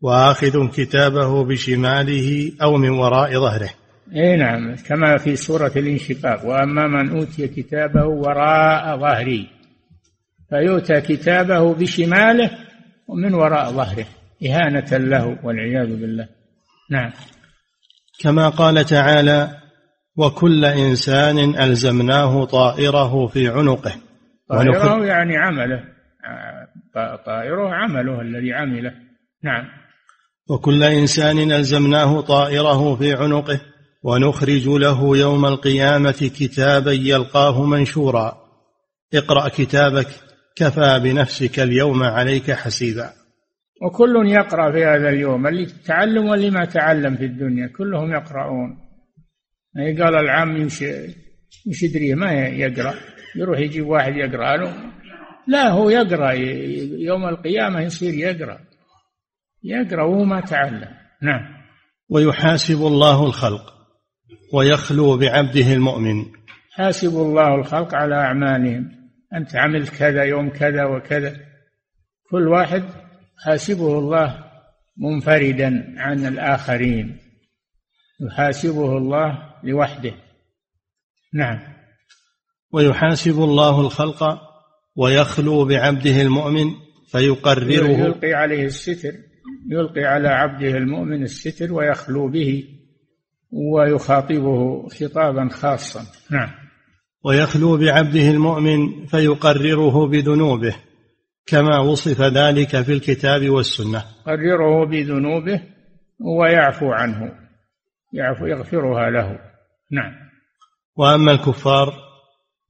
Speaker 1: وآخذ كتابه بشماله أو من وراء ظهره.
Speaker 2: اي نعم كما في سورة الانشقاق. وأما من أوتي كتابه وراء ظهري فيؤتى كتابه بشماله ومن وراء ظهره. إهانة له والعياذ بالله. نعم.
Speaker 1: كما قال تعالى وكل إنسان ألزمناه طائره في عنقه.
Speaker 2: طائره يعني عمله. طائره عمله الذي عمله. نعم.
Speaker 1: وكل إنسان ألزمناه طائره في عنقه ونخرج له يوم القيامة كتابا يلقاه منشورا. اقرأ كتابك كفى بنفسك اليوم عليك حسيبا.
Speaker 2: وكل يقرأ في هذا اليوم اللي تعلم واللي ما تعلم في الدنيا كلهم يقرؤون. قال العام يمشي مش يدري ما يقرأ. يروح يجيب واحد يقرأ له. لا هو يقرأ. يوم القيامة يصير يقرأ. يقرأ وهو ما تعلم. نعم.
Speaker 1: ويحاسب الله الخلق ويخلو بعبده المؤمن.
Speaker 2: حاسب الله الخلق على أعمالهم. أنت عملت كذا يوم كذا وكذا. كل واحد حاسبه الله منفردا عن الآخرين. يحاسبه الله لوحده. نعم.
Speaker 1: ويحاسب الله الخلق ويخلو بعبده المؤمن فيقرره.
Speaker 2: يلقي عليه الستر. يلقي على عبده المؤمن الستر ويخلو به ويخاطبه خطابا خاصا. نعم.
Speaker 1: ويخلو بعبده المؤمن فيقرره بذنوبه. كما وصف ذلك في الكتاب والسنة.
Speaker 2: يقرره بذنوبه ويعفو عنه. يعفو يغفرها له. نعم.
Speaker 1: وأما الكفار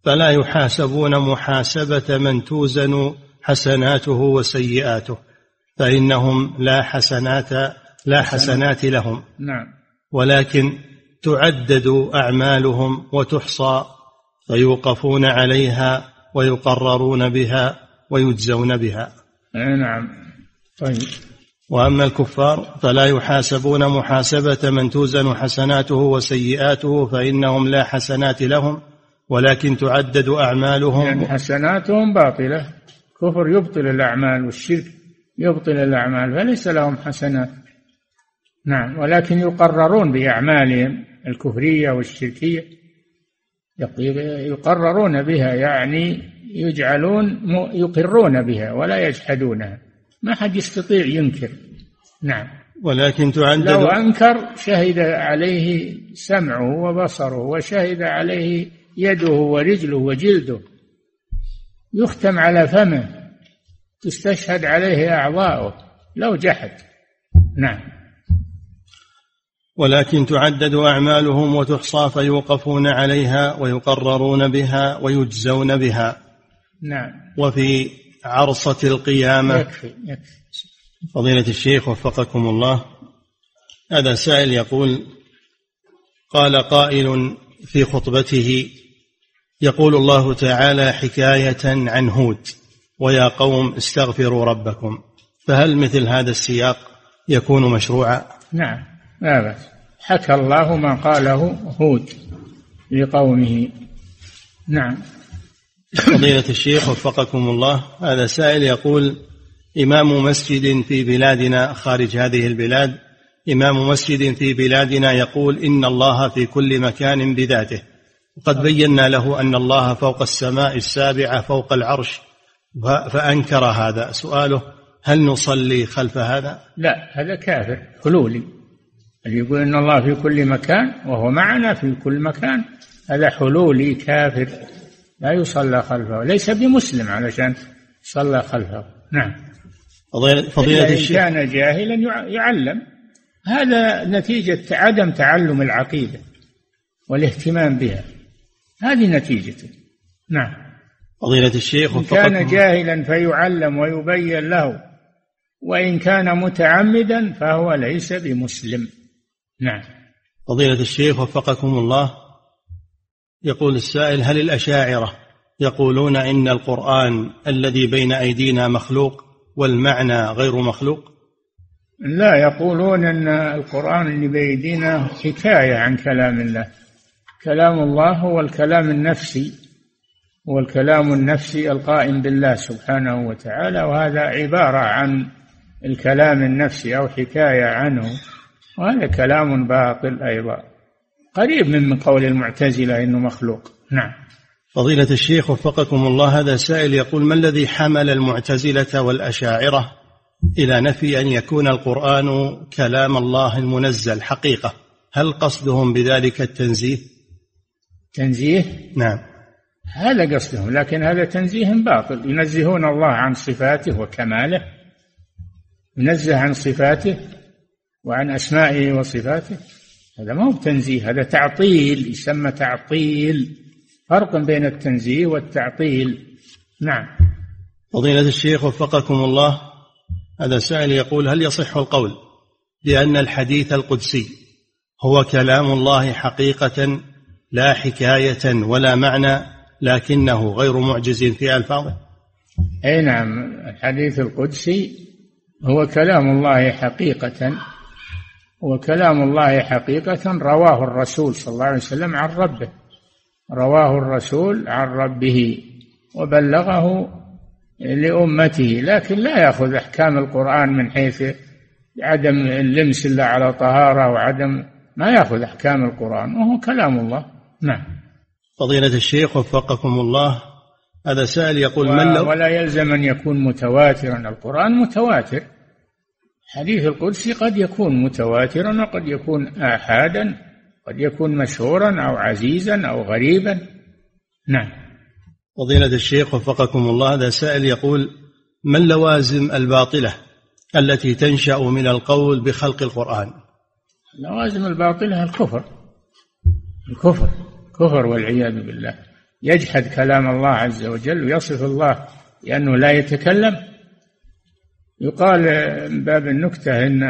Speaker 1: فلا يحاسبون محاسبة من توزن حسناته وسيئاته فإنهم لا حسنات لا حسنات لهم.
Speaker 2: نعم.
Speaker 1: ولكن تعدد أعمالهم وتحصى فيوقفون عليها ويقررون بها ويجزون بها.
Speaker 2: نعم. طيب.
Speaker 1: وأما الكفار فلا يحاسبون محاسبة من توزن حسناته وسيئاته فإنهم لا حسنات لهم ولكن تعدد أعمالهم.
Speaker 2: يعني حسناتهم باطلة. كفر يبطل الأعمال والشرك يبطل الأعمال فليس لهم حسنات. نعم. ولكن يقررون بأعمالهم الكفرية والشركية. يقررون بها يعني يجعلون يقرون بها ولا يجحدونها. ما حد يستطيع ينكر. نعم.
Speaker 1: ولكن تعدد
Speaker 2: لو أنكر شهد عليه سمعه وبصره وشهد عليه يده ورجله وجلده. يختم على فمه. تستشهد عليه أعضاؤه. لو جحد. نعم.
Speaker 1: ولكن تعدد أعمالهم وتحصى فيوقفون عليها ويقررون بها ويجزون بها.
Speaker 2: نعم.
Speaker 1: وفي عرصة القيامة.
Speaker 2: يكفي يكفي.
Speaker 1: فضيلة الشيخ وفقكم الله. هذا سائل يقول قال قائل في خطبته يقول الله تعالى حكاية عن هود ويا قوم استغفروا ربكم. فهل مثل هذا السياق يكون مشروعا؟
Speaker 2: نعم لا بأس. حكى الله ما قاله هود لقومه. نعم.
Speaker 1: فضيلة الشيخ وفقكم الله. هذا سائل يقول إمام مسجد في بلادنا خارج هذه البلاد إمام مسجد في بلادنا يقول إن الله في كل مكان بذاته. وقد بينا له أن الله فوق السماء السابعة فوق العرش فأنكر هذا. سؤاله هل نصلي خلف هذا؟
Speaker 2: لا هذا كافر حلولي اللي يقول إن الله في كل مكان وهو معنا في كل مكان هذا حلولي كافر. لا يصلى خلفه. ليس بمسلم علشان صلى خلفه. نعم. فضيلة الشيخ. كان جاهلا يعلم. هذا نتيجة عدم تعلم العقيدة والاهتمام بها. هذه نتيجته نعم.
Speaker 1: فضيلة الشيخ
Speaker 2: إن كان جاهلا فيعلم ويبين له وإن كان متعمدا فهو ليس بمسلم. نعم.
Speaker 1: فضيلة الشيخ وفقكم الله. يقول السائل هل الأشاعرة يقولون إن القرآن الذي بين أيدينا مخلوق والمعنى غير مخلوق؟
Speaker 2: لا يقولون أن القرآن اللي بأيدينا حكاية عن كلام الله. كلام الله هو الكلام النفسي هو الكلام النفسي القائم بالله سبحانه وتعالى وهذا عبارة عن الكلام النفسي أو حكاية عنه وهذا كلام باطل أيضا. قريب من قول المعتزلة إنه مخلوق. نعم.
Speaker 1: فضيلة الشيخ وفقكم الله هذا سائل يقول ما الذي حمل المعتزلة والأشاعرة إلى نفي أن يكون القرآن كلام الله المنزل حقيقة؟ هل قصدهم بذلك التنزيه؟
Speaker 2: تنزيه؟
Speaker 1: نعم.
Speaker 2: هذا قصدهم لكن هذا تنزيه باطل. ينزهون الله عن صفاته وكماله ينزه عن صفاته وعن أسمائه وصفاته. هذا ما هو تنزيه هذا تعطيل يسمى تعطيل. فرق بين التنزيه والتعطيل. نعم.
Speaker 1: فضيلة الشيخ وفقكم الله هذا سائل يقول هل يصح القول بأن الحديث القدسي هو كلام الله حقيقة لا حكاية ولا معنى لكنه غير معجز في ألفاظه؟
Speaker 2: أي نعم. الحديث القدسي هو كلام الله حقيقة هو كلام الله حقيقة رواه الرسول صلى الله عليه وسلم عن ربه. رواه الرسول عن ربه وبلغه لأمته لكن لا يأخذ أحكام القرآن من حيث عدم اللمس إلا على طهارة وعدم ما يأخذ أحكام القرآن وهو كلام الله. نعم.
Speaker 1: فضيلة الشيخ وفقكم الله هذا سائل يقول
Speaker 2: من لو ولا يلزم أن يكون متواترا القرآن متواتر. حديث القدسي قد يكون متواترا وقد يكون آحادا قد يكون مشهورا أو عزيزا أو غريبا. نعم.
Speaker 1: فضيلة الشيخ وفقكم الله هذا سائل يقول ما اللوازم الباطلة التي تنشأ من القول بخلق القرآن؟
Speaker 2: اللوازم الباطلة الكفر. الكفر كفر والعياذ بالله. يجحد كلام الله عز وجل ويصف الله لأنه لا يتكلم يقال من باب النكتة إن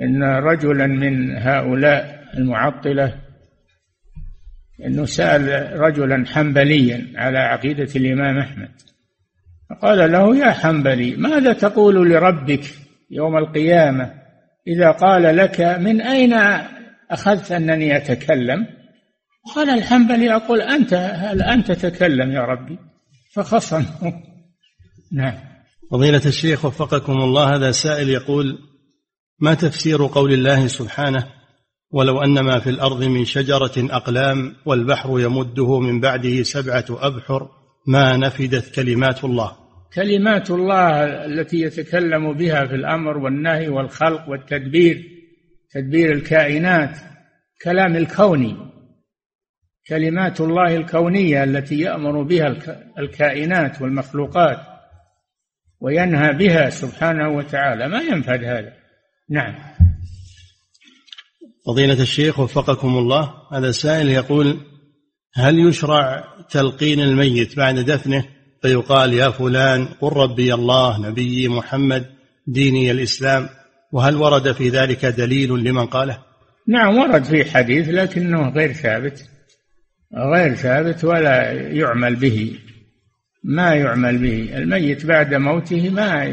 Speaker 2: إن رجلا من هؤلاء المعطلة أنه سأل رجلا حنبليا على عقيدة الإمام أحمد. فقال له يا حنبلي ماذا تقول لربك يوم القيامة إذا قال لك من أين أخذت أنني أتكلم؟ قال الحنبلي أقول أنت هل أنت تتكلم يا ربي؟ فخصمه. [LAUGHS] نعم.
Speaker 1: فضيلة الشيخ وفقكم الله هذا سائل يقول ما تفسير قول الله سبحانه ولو أن ما في الأرض من شجرة أقلام والبحر يمده من بعده سبعة أبحر ما نفدت كلمات الله
Speaker 2: كلمات الله التي يتكلم بها في الأمر والنهي والخلق والتدبير تدبير الكائنات كلام الكوني كلمات الله الكونية التي يأمر بها الكائنات والمخلوقات. وينهى بها سبحانه وتعالى. ما ينفذ هذا؟ نعم.
Speaker 1: فضيلة الشيخ وفقكم الله هذا سائل يقول هل يشرع تلقين الميت بعد دفنه؟ فيقال يا فلان قل ربي الله نبي محمد ديني الإسلام. وهل ورد في ذلك دليل لمن قاله؟
Speaker 2: نعم ورد في حديث لكنه غير ثابت. غير ثابت ولا يعمل به. ما يعمل به. الميت بعد موته ما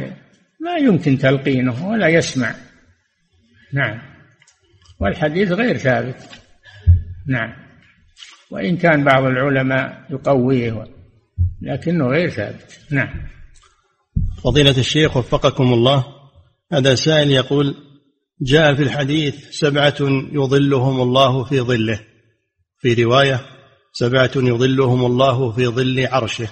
Speaker 2: ما يمكن تلقينه ولا يسمع. نعم. والحديث غير ثابت. نعم. وإن كان بعض العلماء يقويه لكنه غير ثابت. نعم.
Speaker 1: فضيلة الشيخ وفقكم الله هذا سائل يقول جاء في الحديث سبعة يظلهم الله في ظله. في رواية سبعة يظلهم الله في ظل عرشه.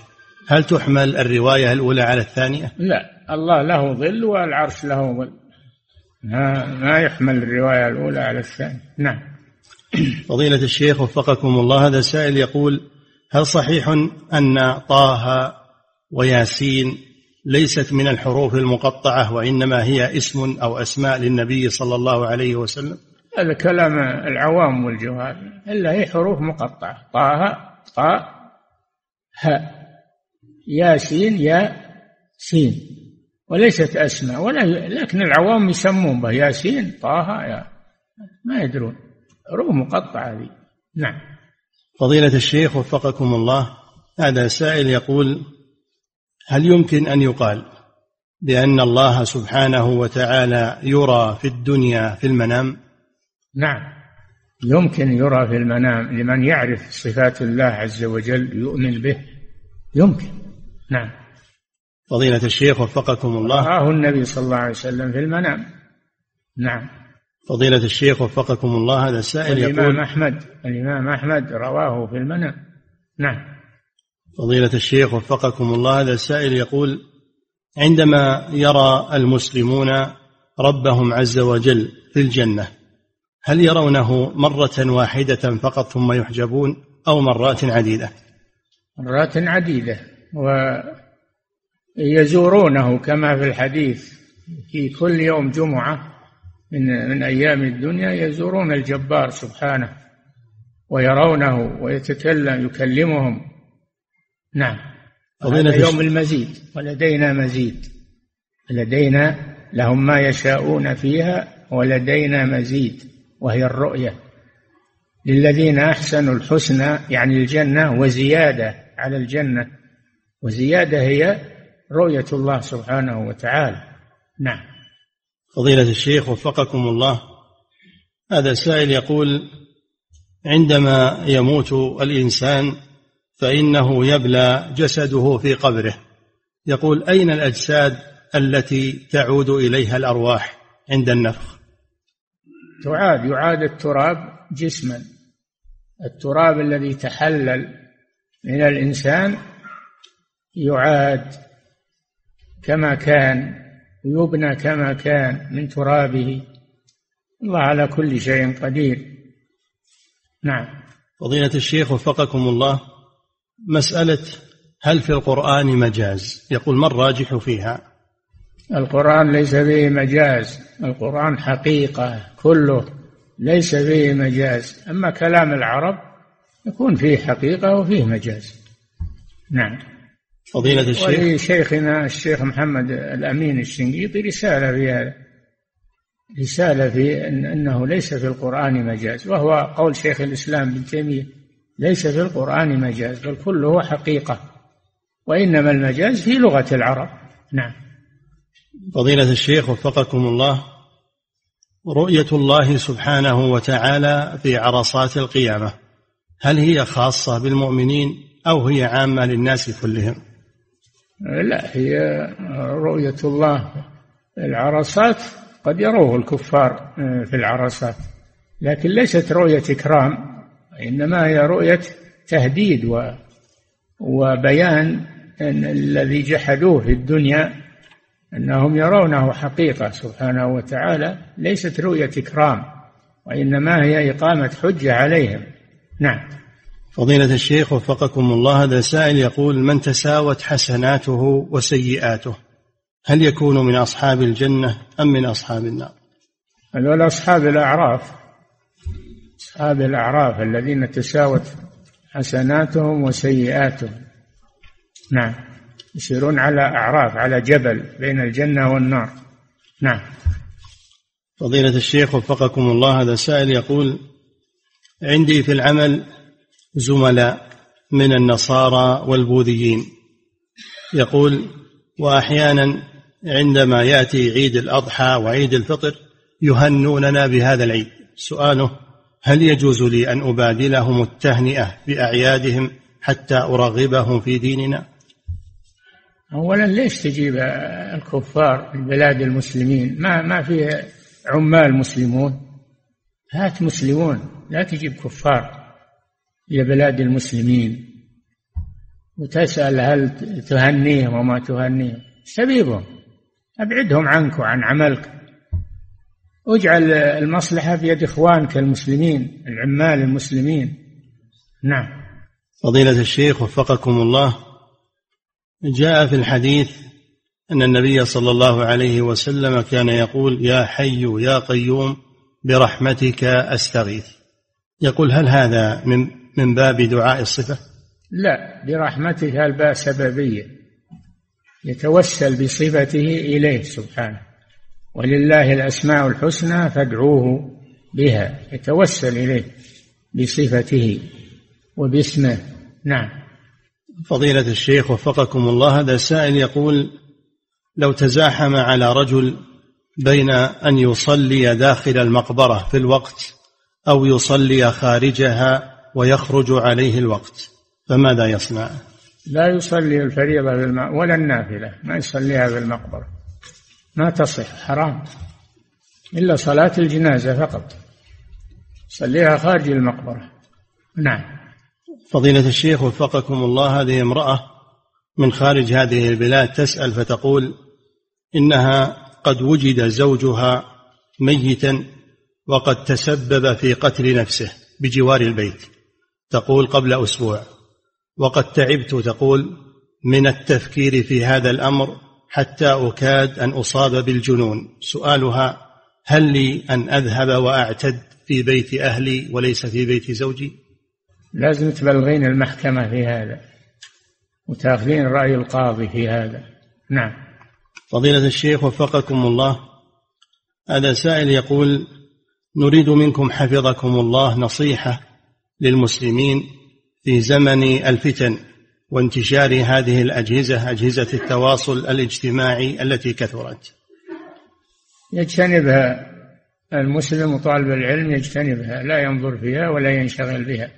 Speaker 1: هل تحمل الرواية الأولى على الثانية؟
Speaker 2: لا الله له ظل والعرش له ظل. ما, ما يحمل الرواية الأولى على الثانية. نعم. [CLEARS THROAT]
Speaker 1: فضيلة الشيخ وفقكم الله هذا سائل يقول هل صحيح أن طه وياسين ليست من الحروف المقطعة وإنما هي اسم أو أسماء للنبي صلى الله عليه وسلم؟
Speaker 2: هذا كلام العوام والجهال إلا هي حروف مقطعة. طه طاء هاء ياسين يا سين وليست أسماء. ولا لكن العوام يسمون به ياسين طه يا ما يدرون. حروف مقطعة هذه. نعم.
Speaker 1: فضيلة الشيخ وفقكم الله هذا سائل يقول هل يمكن أن يقال بأن الله سبحانه وتعالى يرى في الدنيا في المنام؟
Speaker 2: نعم. يمكن يرى في المنام. لمن يعرف صفات الله عز وجل يؤمن به يمكن. نعم.
Speaker 1: فضيلة الشيخ وفقكم الله.
Speaker 2: رآه النبي صلى الله عليه وسلم في المنام. نعم.
Speaker 1: فضيلة الشيخ وفقكم الله هذا السائل
Speaker 2: يقول الإمام أحمد. الإمام أحمد رواه في المنام. نعم.
Speaker 1: فضيلة الشيخ وفقكم الله هذا السائل يقول عندما يرى المسلمون ربهم عز وجل في الجنة هل يرونه مرة واحدة فقط ثم يحجبون أو مرات عديدة؟
Speaker 2: مرات عديدة. ويزورونه كما في الحديث في كل يوم جمعة من من أيام الدنيا يزورون الجبار سبحانه ويرونه ويتكلم يكلمهم. نعم. هذا يوم المزيد. ولدينا مزيد. لدينا لهم ما يشاءون فيها ولدينا مزيد. وهي الرؤية. للذين أحسنوا الحسنى يعني الجنة وزيادة على الجنة. وزيادة هي رؤية الله سبحانه وتعالى. نعم.
Speaker 1: فضيلة الشيخ وفقكم الله. هذا سائل يقول عندما يموت الإنسان فإنه يبلى جسده في قبره. يقول أين الأجساد التي تعود إليها الأرواح عند النفخ؟
Speaker 2: تعاد يعاد التراب جسما. التراب الذي تحلل من الإنسان يعاد كما كان يبنى كما كان من ترابه. الله على كل شيء قدير. نعم.
Speaker 1: فضيلة الشيخ وفقكم الله مسألة هل في القرآن مجاز؟ يقول ما الراجح فيها؟
Speaker 2: القرآن ليس فيه مجاز. القرآن حقيقة كله ليس فيه مجاز. أما كلام العرب يكون فيه حقيقة وفيه مجاز. نعم.
Speaker 1: فضيلة الشيخ.
Speaker 2: ولشيخنا الشيخ محمد الأمين الشنقيطي رسالة في هذا. رسالة في إن أنه ليس في القرآن مجاز وهو قول شيخ الإسلام ابن تيمية ليس في القرآن مجاز بل كله حقيقة. وإنما المجاز في لغة العرب. نعم.
Speaker 1: فضيلة الشيخ وفقكم الله رؤية الله سبحانه وتعالى في عرصات القيامة هل هي خاصة بالمؤمنين أو هي عامة للناس كلهم؟
Speaker 2: لا هي رؤية الله العرصات. قد يروه الكفار في العرصات. لكن ليست رؤية إكرام إنما هي رؤية تهديد و وبيان أن الذي جحدوه في الدنيا أنهم يرونه حقيقة سبحانه وتعالى ليست رؤية إكرام وإنما هي إقامة حجة عليهم. نعم.
Speaker 1: فضيلة الشيخ وفقكم الله هذا سائل يقول من تساوت حسناته وسيئاته؟ هل يكون من أصحاب الجنة أم من أصحاب النار؟
Speaker 2: هذول أصحاب الأعراف أصحاب الأعراف الذين تساوت حسناتهم وسيئاتهم. نعم يسيرون على أعراف على جبل بين الجنة والنار. نعم.
Speaker 1: فضيلة الشيخ وفقكم الله هذا سائل يقول عندي في العمل زملاء من النصارى والبوذيين. يقول وأحيانا عندما يأتي عيد الأضحى وعيد الفطر يهنوننا بهذا العيد. سؤاله هل يجوز لي أن أبادلهم التهنئة بأعيادهم حتى أرغبهم في ديننا؟
Speaker 2: أولا ليش تجيب الكفار في بلاد المسلمين؟ ما ما في عمال مسلمون. هات مسلمون لا تجيب كفار. إلى بلاد المسلمين. وتسأل هل تهنيهم وما تهنيهم. سبيبهم. أبعدهم عنك وعن عملك. اجعل المصلحة في يد إخوانك المسلمين العمال المسلمين. نعم.
Speaker 1: فضيلة الشيخ وفقكم الله جاء في الحديث أن النبي صلى الله عليه وسلم كان يقول يا حي يا قيوم برحمتك أستغيث. يقول هل هذا من من باب دعاء الصفة؟
Speaker 2: لا برحمتك الباء سببية؟ يتوسل بصفته إليه سبحانه. ولله الأسماء الحسنى فادعوه بها. يتوسل إليه بصفته وباسمه. نعم.
Speaker 1: فضيلة الشيخ وفقكم الله هذا سائل يقول لو تزاحم على رجل بين أن يصلي داخل المقبرة في الوقت أو يصلي خارجها ويخرج عليه الوقت. فماذا يصنع؟
Speaker 2: لا يصلي الفريضة بالماء ولا النافلة ما يصليها في المقبرة ما تصح حرام. إلا صلاة الجنازة فقط. صليها خارج المقبرة. نعم.
Speaker 1: فضيلة الشيخ وفقكم الله هذه امرأة من خارج هذه البلاد تسأل فتقول إنها قد وجد زوجها ميتا وقد تسبب في قتل نفسه بجوار البيت. تقول قبل أسبوع. وقد تعبت تقول من التفكير في هذا الأمر حتى أكاد أن أصاب بالجنون. سؤالها هل لي أن أذهب وأعتد في بيت أهلي وليس في بيت زوجي؟
Speaker 2: لازم تبلغين المحكمة في هذا وتأخذين رأي القاضي في هذا. نعم.
Speaker 1: فضيلة الشيخ وفقكم الله. هذا سائل يقول نريد منكم حفظكم الله نصيحة للمسلمين في زمن الفتن وانتشار هذه الأجهزة أجهزة التواصل الاجتماعي التي كثرت.
Speaker 2: يجتنبها المسلم وطالب العلم يجتنبها لا ينظر فيها ولا ينشغل بها.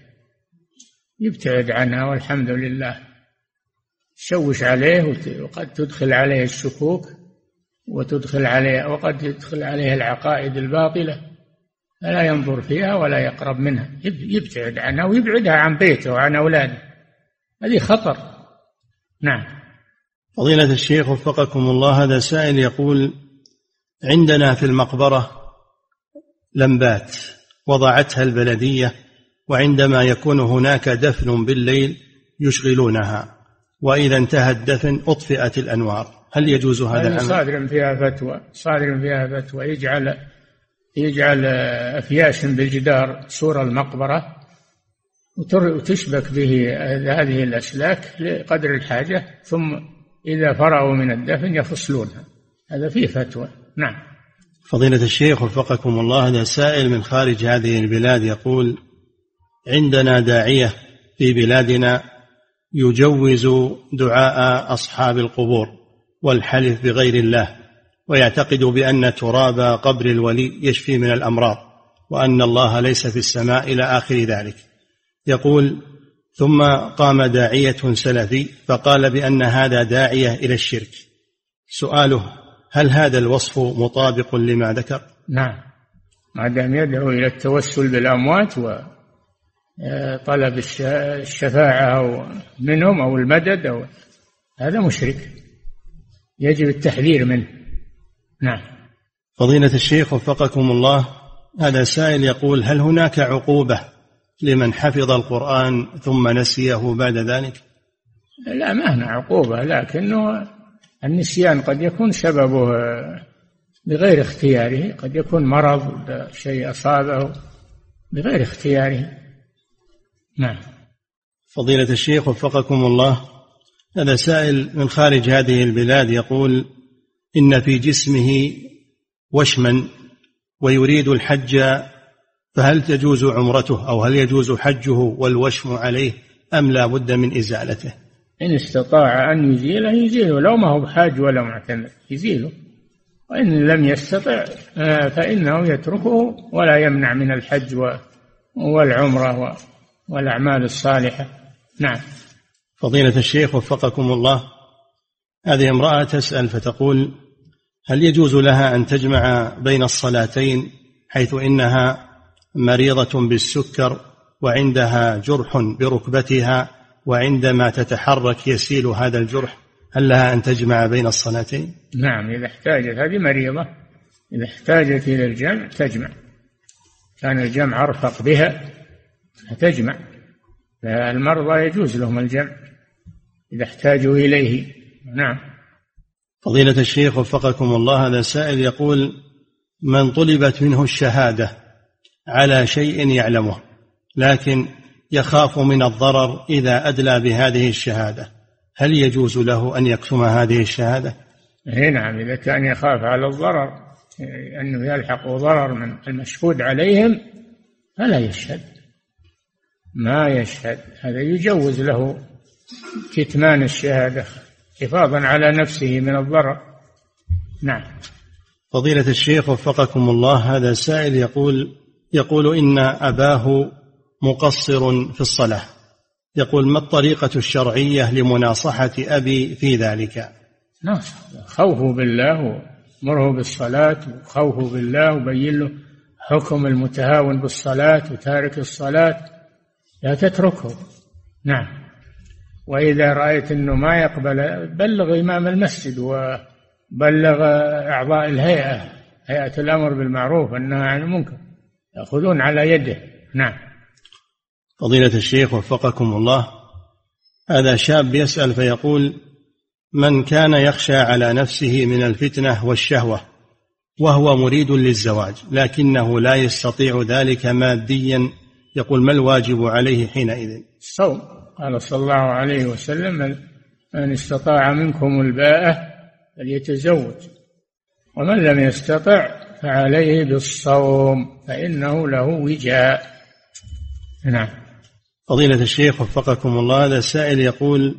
Speaker 2: يبتعد عنها والحمد لله. تشوش عليه وقد تدخل عليه الشكوك وتدخل عليه وقد تدخل عليه العقائد الباطلة. فلا ينظر فيها ولا يقرب منها. يبتعد عنها ويبعدها عن بيته وعن أولاده. هذه خطر. نعم.
Speaker 1: فضيلة الشيخ وفقكم الله هذا سائل يقول عندنا في المقبرة لمبات وضعتها البلدية وعندما يكون هناك دفن بالليل يشغلونها وإذا انتهى الدفن أطفئت الأنوار. هل يجوز هذا العمل؟
Speaker 2: صادر فيها فتوى صادر فيها فتوى يجعل يجعل أفياش بالجدار سور المقبرة وتشبك به هذه الأسلاك لقدر الحاجة ثم إذا فرغوا من الدفن يفصلونها. هذا فيه فتوى. نعم.
Speaker 1: فضيلة الشيخ وفقكم الله هذا سائل من خارج هذه البلاد يقول عندنا داعية في بلادنا يجوز دعاء أصحاب القبور والحلف بغير الله ويعتقد بأن تراب قبر الولي يشفي من الأمراض وأن الله ليس في السماء إلى آخر ذلك. يقول ثم قام داعية سلفي فقال بأن هذا داعية إلى الشرك. سؤاله هل هذا الوصف مطابق لما ذكر؟
Speaker 2: نعم. ما دام يدعو إلى التوسل بالأموات و طلب الشفاعة أو منهم أو المدد أو هذا مشرك. يجب التحذير منه. نعم.
Speaker 1: فضيلة الشيخ وفقكم الله هذا سائل يقول هل هناك عقوبة لمن حفظ القرآن ثم نسيه بعد ذلك؟
Speaker 2: لا ما هنا عقوبة لكنه النسيان قد يكون سببه بغير اختياره قد يكون مرض شيء أصابه بغير اختياره. نعم.
Speaker 1: فضيلة الشيخ وفقكم الله هذا سائل من خارج هذه البلاد يقول إن في جسمه وشما ويريد الحج فهل تجوز عمرته أو هل يجوز حجه والوشم عليه أم لا بد من إزالته؟
Speaker 2: إن استطاع أن يزيله يزيله. لو ما هو بحاج ولا معتمر يزيله. وإن لم يستطع آه، فإنه يتركه ولا يمنع من الحج والعمرة والأعمال الصالحة. نعم.
Speaker 1: فضيلة الشيخ وفقكم الله هذه امرأة تسأل فتقول هل يجوز لها أن تجمع بين الصلاتين حيث إنها مريضة بالسكر وعندها جرح بركبتها وعندما تتحرك يسيل هذا الجرح؟ هل لها أن تجمع بين الصلاتين؟
Speaker 2: نعم إذا احتاجت هذه مريضة. إذا احتاجت إلى الجمع تجمع. كان الجمع أرفق بها تجمع المرضى يجوز لهم الجمع إذا احتاجوا إليه. نعم.
Speaker 1: فضيلة الشيخ وفقكم الله هذا سائل يقول من طلبت منه الشهادة على شيء يعلمه لكن يخاف من الضرر إذا أدلى بهذه الشهادة هل يجوز له أن يكتم هذه الشهادة؟
Speaker 2: إيه نعم إذا كان يخاف على الضرر أنه يلحق ضرر من المشهود عليهم فلا يشهد. ما يشهد هذا يجوز له كتمان الشهادة. حفاظا على نفسه من الضرر. نعم.
Speaker 1: فضيلة الشيخ وفقكم الله هذا سائل يقول يقول إن أباه مقصر في الصلاة. يقول ما الطريقة الشرعية لمناصحة أبي في ذلك؟
Speaker 2: ناصح خوفه بالله مره بالصلاة وخوفه بالله وبين له حكم المتهاون بالصلاة وتارك الصلاة. لا تتركه. نعم. وإذا رأيت أنه ما يقبل بلغ إمام المسجد وبلغ أعضاء الهيئة هيئة الأمر بالمعروف والنهي عن المنكر يأخذون على يده. نعم.
Speaker 1: فضيلة الشيخ وفقكم الله. هذا شاب يسأل فيقول من كان يخشى على نفسه من الفتنة والشهوة وهو مريد للزواج لكنه لا يستطيع ذلك ماديا؟ يقول ما الواجب عليه حينئذ؟
Speaker 2: الصوم. قال صلى الله عليه وسلم من استطاع منكم الباءة فليتزوج ومن لم يستطع فعليه بالصوم فإنه له وجاء. نعم.
Speaker 1: فضيلة الشيخ وفقكم الله هذا السائل يقول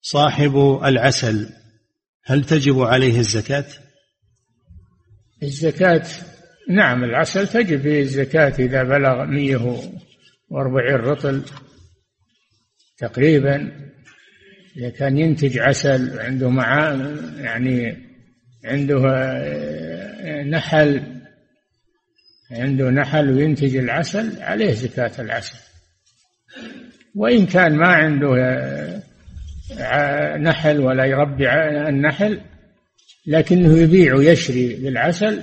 Speaker 1: صاحب العسل هل تجب عليه الزكاة؟
Speaker 2: الزكاة نعم العسل تجب فيه الزكاة إذا بلغ 140 رطل. تقريبا إذا كان ينتج عسل عنده مع يعني عنده آه، نحل عنده نحل وينتج العسل عليه زكاة العسل. وإن كان ما عنده آه، نحل ولا يربي النحل لكنه يبيع ويشري بالعسل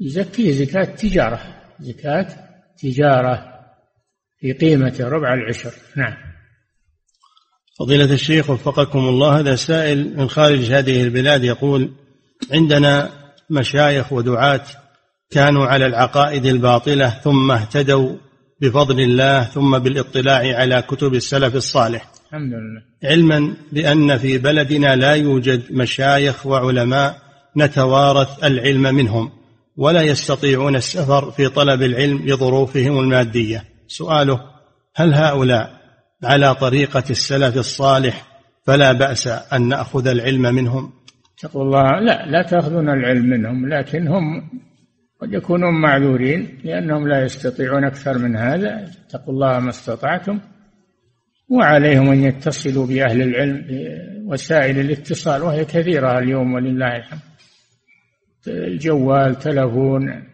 Speaker 2: يزكيه زكاة تجارة زكاة تجارة في قيمة ربع العشر. نعم.
Speaker 1: فضيلة الشيخ وفقكم الله هذا سائل من خارج هذه البلاد يقول عندنا مشايخ ودعاة كانوا على العقائد الباطلة ثم اهتدوا بفضل الله ثم بالاطلاع على كتب السلف الصالح.
Speaker 2: الحمد لله.
Speaker 1: علما بأن في بلدنا لا يوجد مشايخ وعلماء نتوارث العلم منهم ولا يستطيعون السفر في طلب العلم لظروفهم المادية. سؤاله هل هؤلاء على طريقة السلف الصالح فلا بأس أن نأخذ العلم منهم.
Speaker 2: تقول الله لا لا تأخذون العلم منهم لكن هم قد يكونون معذورين لأنهم لا يستطيعون أكثر من هذا. اتقوا الله ما استطعتم وعليهم أن يتصلوا بأهل العلم بوسائل الاتصال وهي كثيرة اليوم ولله الحمد. الجوال تلفون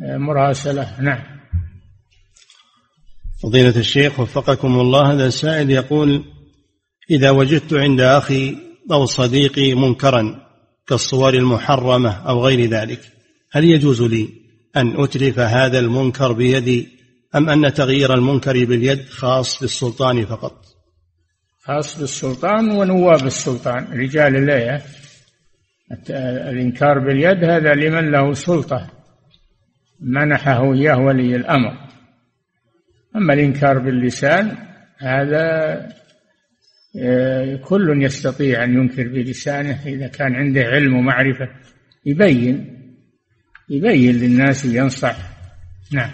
Speaker 2: مراسلة نعم.
Speaker 1: فضيلة الشيخ وفقكم الله هذا السائل يقول إذا وجدت عند أخي أو صديقي منكرا كالصور المحرمة أو غير ذلك هل يجوز لي أن أتلف هذا المنكر بيدي أم أن تغيير المنكر باليد خاص بالسلطان فقط؟
Speaker 2: خاص بالسلطان ونواب السلطان رجال الله الإنكار باليد هذا لمن له سلطة منحه إياه ولي الأمر. أما الإنكار باللسان هذا آه، كل يستطيع أن ينكر بلسانه إذا كان عنده علم ومعرفة. يبين يبين للناس وينصح نعم.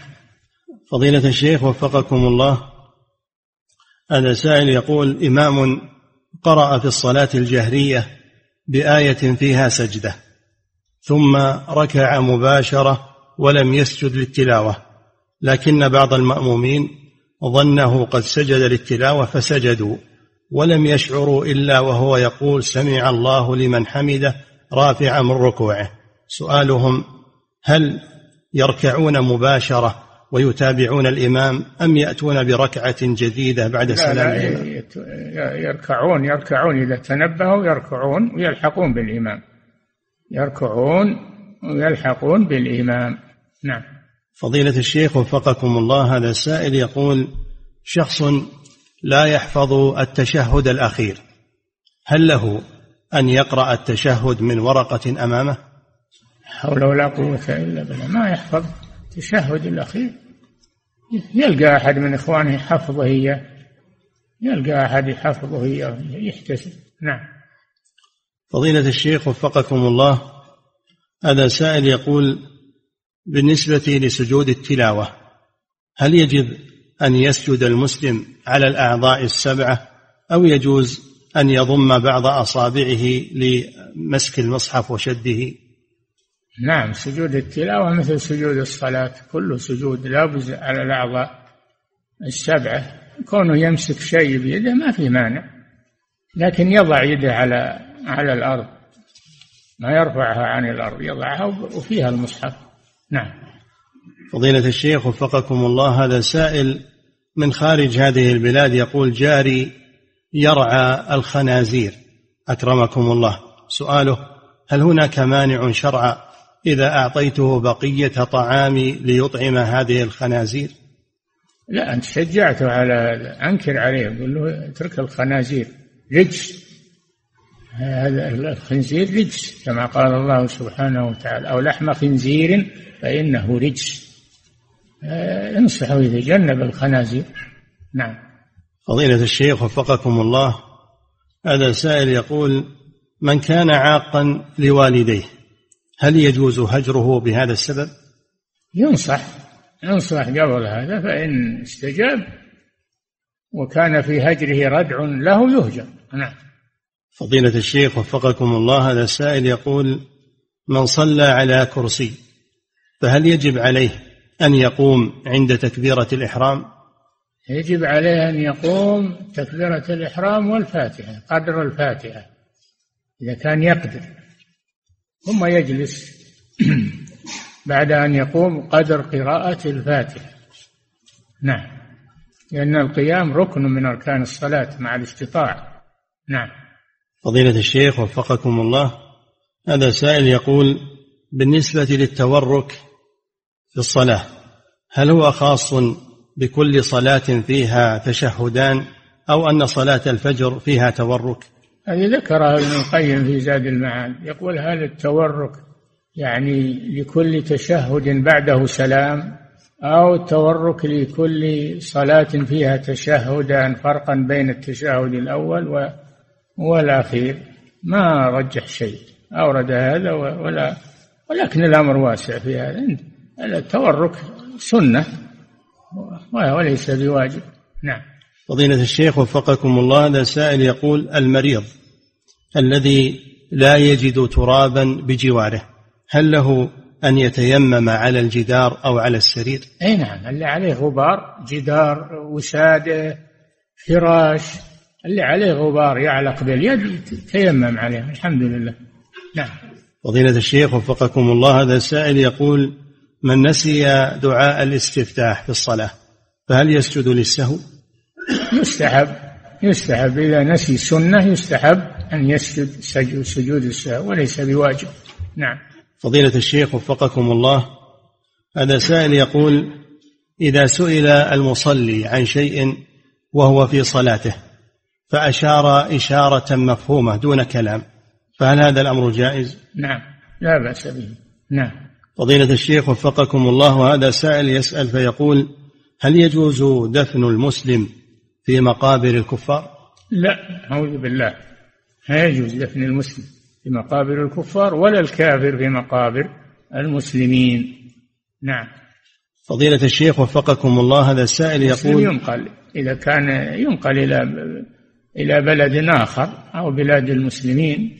Speaker 1: فضيلة الشيخ وفقكم الله. هذا سائل يقول إمام قرأ في الصلاة الجهرية بآية فيها سجدة ثم ركع مباشرة ولم يسجد للتلاوة. لكن بعض المأمومين ظنه قد سجد للتلاوة فسجدوا ولم يشعروا إلا وهو يقول سمع الله لمن حمده رافعا من ركوعه. سؤالهم هل يركعون مباشرة ويتابعون الإمام أم يأتون بركعة جديدة بعد سلام
Speaker 2: يركعون يركعون إذا تنبهوا يركعون ويلحقون بالإمام. يركعون ويلحقون بالإمام. نعم.
Speaker 1: فضيلة الشيخ وفقكم الله هذا السائل يقول شخص لا يحفظ التشهد الأخير هل له أن يقرأ التشهد من ورقة أمامه؟
Speaker 2: حول ولا قوة إلا بالله ما يحفظ التشهد الأخير. يلقى أحد من إخوانه يحفظه إياه يلقى أحد يحفظه إياه يحتسب. نعم.
Speaker 1: فضيلة الشيخ وفقكم الله هذا سائل يقول بالنسبة لسجود التلاوة هل يجب أن يسجد المسلم على الأعضاء السبعة أو يجوز أن يضم بعض أصابعه لمسك المصحف وشده؟
Speaker 2: نعم سجود التلاوة مثل سجود الصلاة كله سجود لابد على الأعضاء السبعة. كونه يمسك شيء بيده ما في مانع لكن يضع يده على على الأرض ما يرفعها عن الأرض يضعها وفيها المصحف. نعم.
Speaker 1: فضيلة الشيخ وفقكم الله هذا سائل من خارج هذه البلاد يقول جاري يرعى الخنازير. أكرمكم الله. سؤاله هل هناك مانع شرعا إذا أعطيته بقية طعامي ليطعم هذه الخنازير؟
Speaker 2: لا أنت شجعته على أنكر عليه قل له اترك الخنازير. رجس. هذا الخنزير رجس كما قال الله سبحانه وتعالى أو لحم خنزير فإنه رجس. آه، انصحه يتجنب الخنازير. نعم.
Speaker 1: فضيلة الشيخ وفقكم الله هذا سائل يقول من كان عاقا لوالديه هل يجوز هجره بهذا السبب؟
Speaker 2: ينصح ينصح قبل هذا فإن استجاب وكان في هجره ردع له يهجر. نعم.
Speaker 1: فضيلة الشيخ وفقكم الله هذا السائل يقول من صلى على كرسي فهل يجب عليه أن يقوم عند تكبيرة الإحرام؟
Speaker 2: يجب عليه أن يقوم تكبيرة الإحرام والفاتحة قدر الفاتحة إذا كان يقدر. ثم يجلس [CLEARS THROAT] بعد أن يقوم قدر قراءة الفاتحة. نعم. لأن القيام ركن من أركان الصلاة مع الاستطاعة. نعم.
Speaker 1: فضيلة الشيخ وفقكم الله هذا سائل يقول بالنسبة للتورك في الصلاة هل هو خاص بكل صلاة فيها تشهدان أو أن صلاة الفجر فيها تورك؟
Speaker 2: هذه ذكرها ابن القيم في زاد المعاد يقول هل التورك يعني لكل تشهد بعده سلام أو التورك لكل صلاة فيها تشهدان فرقا بين التشهد الأول والأخير ما رجح شيء. أورد هذا ولا ولكن الأمر واسع في هذا. التورك سنة. وليس بواجب. نعم.
Speaker 1: فضيلة الشيخ وفقكم الله هذا سائل يقول المريض الذي لا يجد ترابا بجواره هل له أن يتيمم على الجدار أو على السرير؟
Speaker 2: أي نعم اللي عليه غبار جدار وسادة فراش اللي عليه غبار يعلق باليد تيمم عليه الحمد لله. نعم.
Speaker 1: فضيلة الشيخ وفقكم الله هذا السائل يقول من نسي دعاء الاستفتاح في الصلاة فهل يسجد للسهو؟
Speaker 2: يستحب يستحب. إذا نسي سنة يستحب أن يسجد سجود السهو وليس بواجب. نعم.
Speaker 1: فضيلة الشيخ وفقكم الله هذا سائل يقول إذا سئل المصلي عن شيء وهو في صلاته فأشار إشارة مفهومة دون كلام. فهل هذا الأمر جائز؟
Speaker 2: نعم. لا بأس به. نعم.
Speaker 1: فضيلة الشيخ وفقكم الله وهذا سائل يسأل فيقول هل يجوز دفن المسلم في مقابر الكفار؟
Speaker 2: لا أعوذ بالله. لا يجوز دفن المسلم في مقابر الكفار ولا الكافر في مقابر المسلمين. نعم.
Speaker 1: فضيلة الشيخ وفقكم الله هذا السائل يقول
Speaker 2: ينقل إذا كان ينقل إلى إلى بلد آخر أو بلاد المسلمين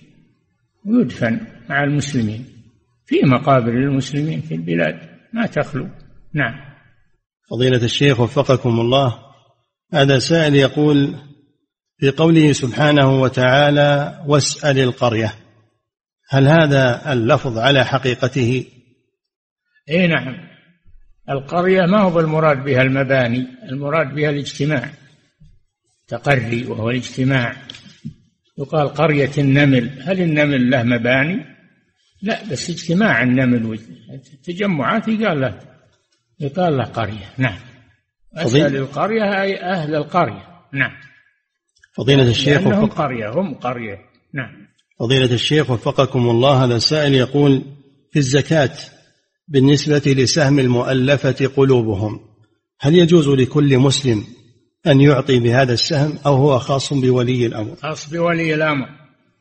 Speaker 2: ويدفن مع المسلمين في مقابر المسلمين في البلاد ما تخلو. نعم.
Speaker 1: فضيلة الشيخ وفقكم الله هذا سائل يقول في قوله سبحانه وتعالى واسأل القرية هل هذا اللفظ على حقيقته؟
Speaker 2: اي نعم. القرية ما هو بالمراد بها المباني المراد بها الاجتماع. تقري وهو الاجتماع. يقال قرية النمل. هل النمل له مباني؟ لا بس اجتماع النمل التجمعات يقال له يقال له قرية. نعم. أسأل القرية أي أهل القرية. نعم.
Speaker 1: فضيلة الشيخ
Speaker 2: هم قرية هم قرية. نعم.
Speaker 1: فضيلة الشيخ وفقكم الله هذا سائل يقول في الزكاة بالنسبة لسهم المؤلفة قلوبهم هل يجوز لكل مسلم أن يعطي بهذا السهم أو هو خاص بولي الأمر.
Speaker 2: خاص بولي الأمر.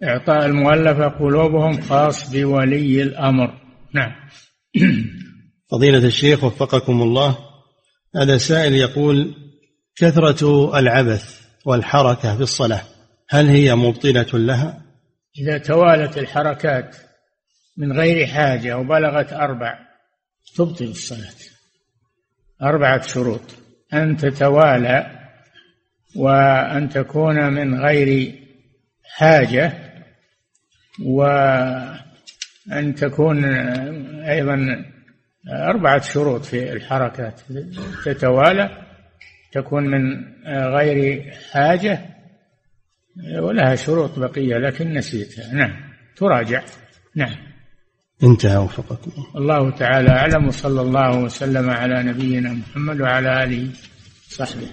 Speaker 2: إعطاء المؤلفة قلوبهم خاص بولي الأمر. نعم. [CLEARS THROAT]
Speaker 1: فضيلة الشيخ وفقكم الله هذا سائل يقول كثرة العبث والحركة في الصلاة هل هي مبطلة لها؟
Speaker 2: إذا توالت الحركات من غير حاجة وبلغت أربع تبطل الصلاة. أربعة شروط. أن تتوالى وأن تكون من غير حاجة وأن تكون أيضا أربعة شروط في الحركات تتوالى. تكون من غير حاجة ولها شروط بقية لكن نسيتها. نعم. تراجع. نعم.
Speaker 1: انتهى وفقكم.
Speaker 2: الله تعالى أعلم وصلى الله وسلم على نبينا محمد وعلى آله وصحبه.